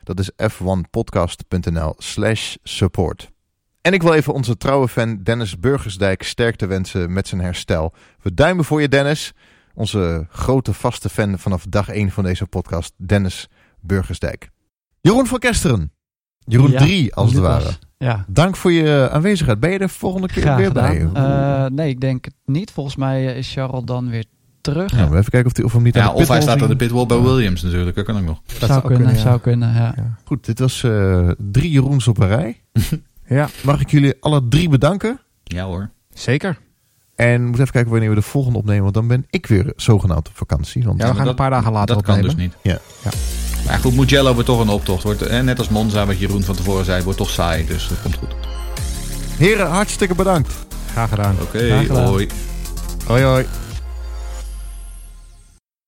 S1: Dat is f1podcast.nl slash support. En ik wil even onze trouwe fan Dennis Burgersdijk sterkte wensen met zijn herstel. We duimen voor je Dennis. Onze grote vaste fan vanaf dag 1 van deze podcast, Dennis Burgersdijk. Jeroen van Kesteren. Jeroen
S3: Ja,
S1: 3 als het ware.
S3: Ja,
S1: Dank voor je aanwezigheid. Ben je er volgende keer
S3: graag
S1: weer
S3: gedaan.
S1: bij?
S3: Eh, nee, ik denk het niet. Volgens mij eh, is Charles dan weer terug.
S1: Ja, we even kijken of, die, of hem niet
S4: ja
S1: aan de
S4: of hij staat aan de pitwall bij Williams natuurlijk. Dat kan ook nog.
S3: zou,
S5: zou
S3: kunnen,
S5: kunnen, ja.
S3: zou kunnen, ja.
S1: Goed, dit was eh, drie Jeroens op een rij.
S5: Ja,
S1: Mag ik jullie alle drie bedanken?
S4: Ja hoor.
S5: zeker.
S1: En we moeten even kijken wanneer we de volgende opnemen. Want dan ben ik weer zogenaamd op vakantie. Want
S5: Ja, we gaan
S4: dat-
S5: een paar dagen later
S4: Dat kan dus
S5: opnemen.
S4: niet.
S1: Ja.
S5: Ja.
S4: Maar goed, Mugello wordt toch een optocht. Wordt, eh, net als Monza, wat Jeroen van tevoren zei, wordt toch saai. Dus dat komt goed.
S1: heren, hartstikke bedankt.
S5: Graag gedaan.
S4: Oké,
S3: gedaan.
S4: hoi.
S1: Hoi hoi.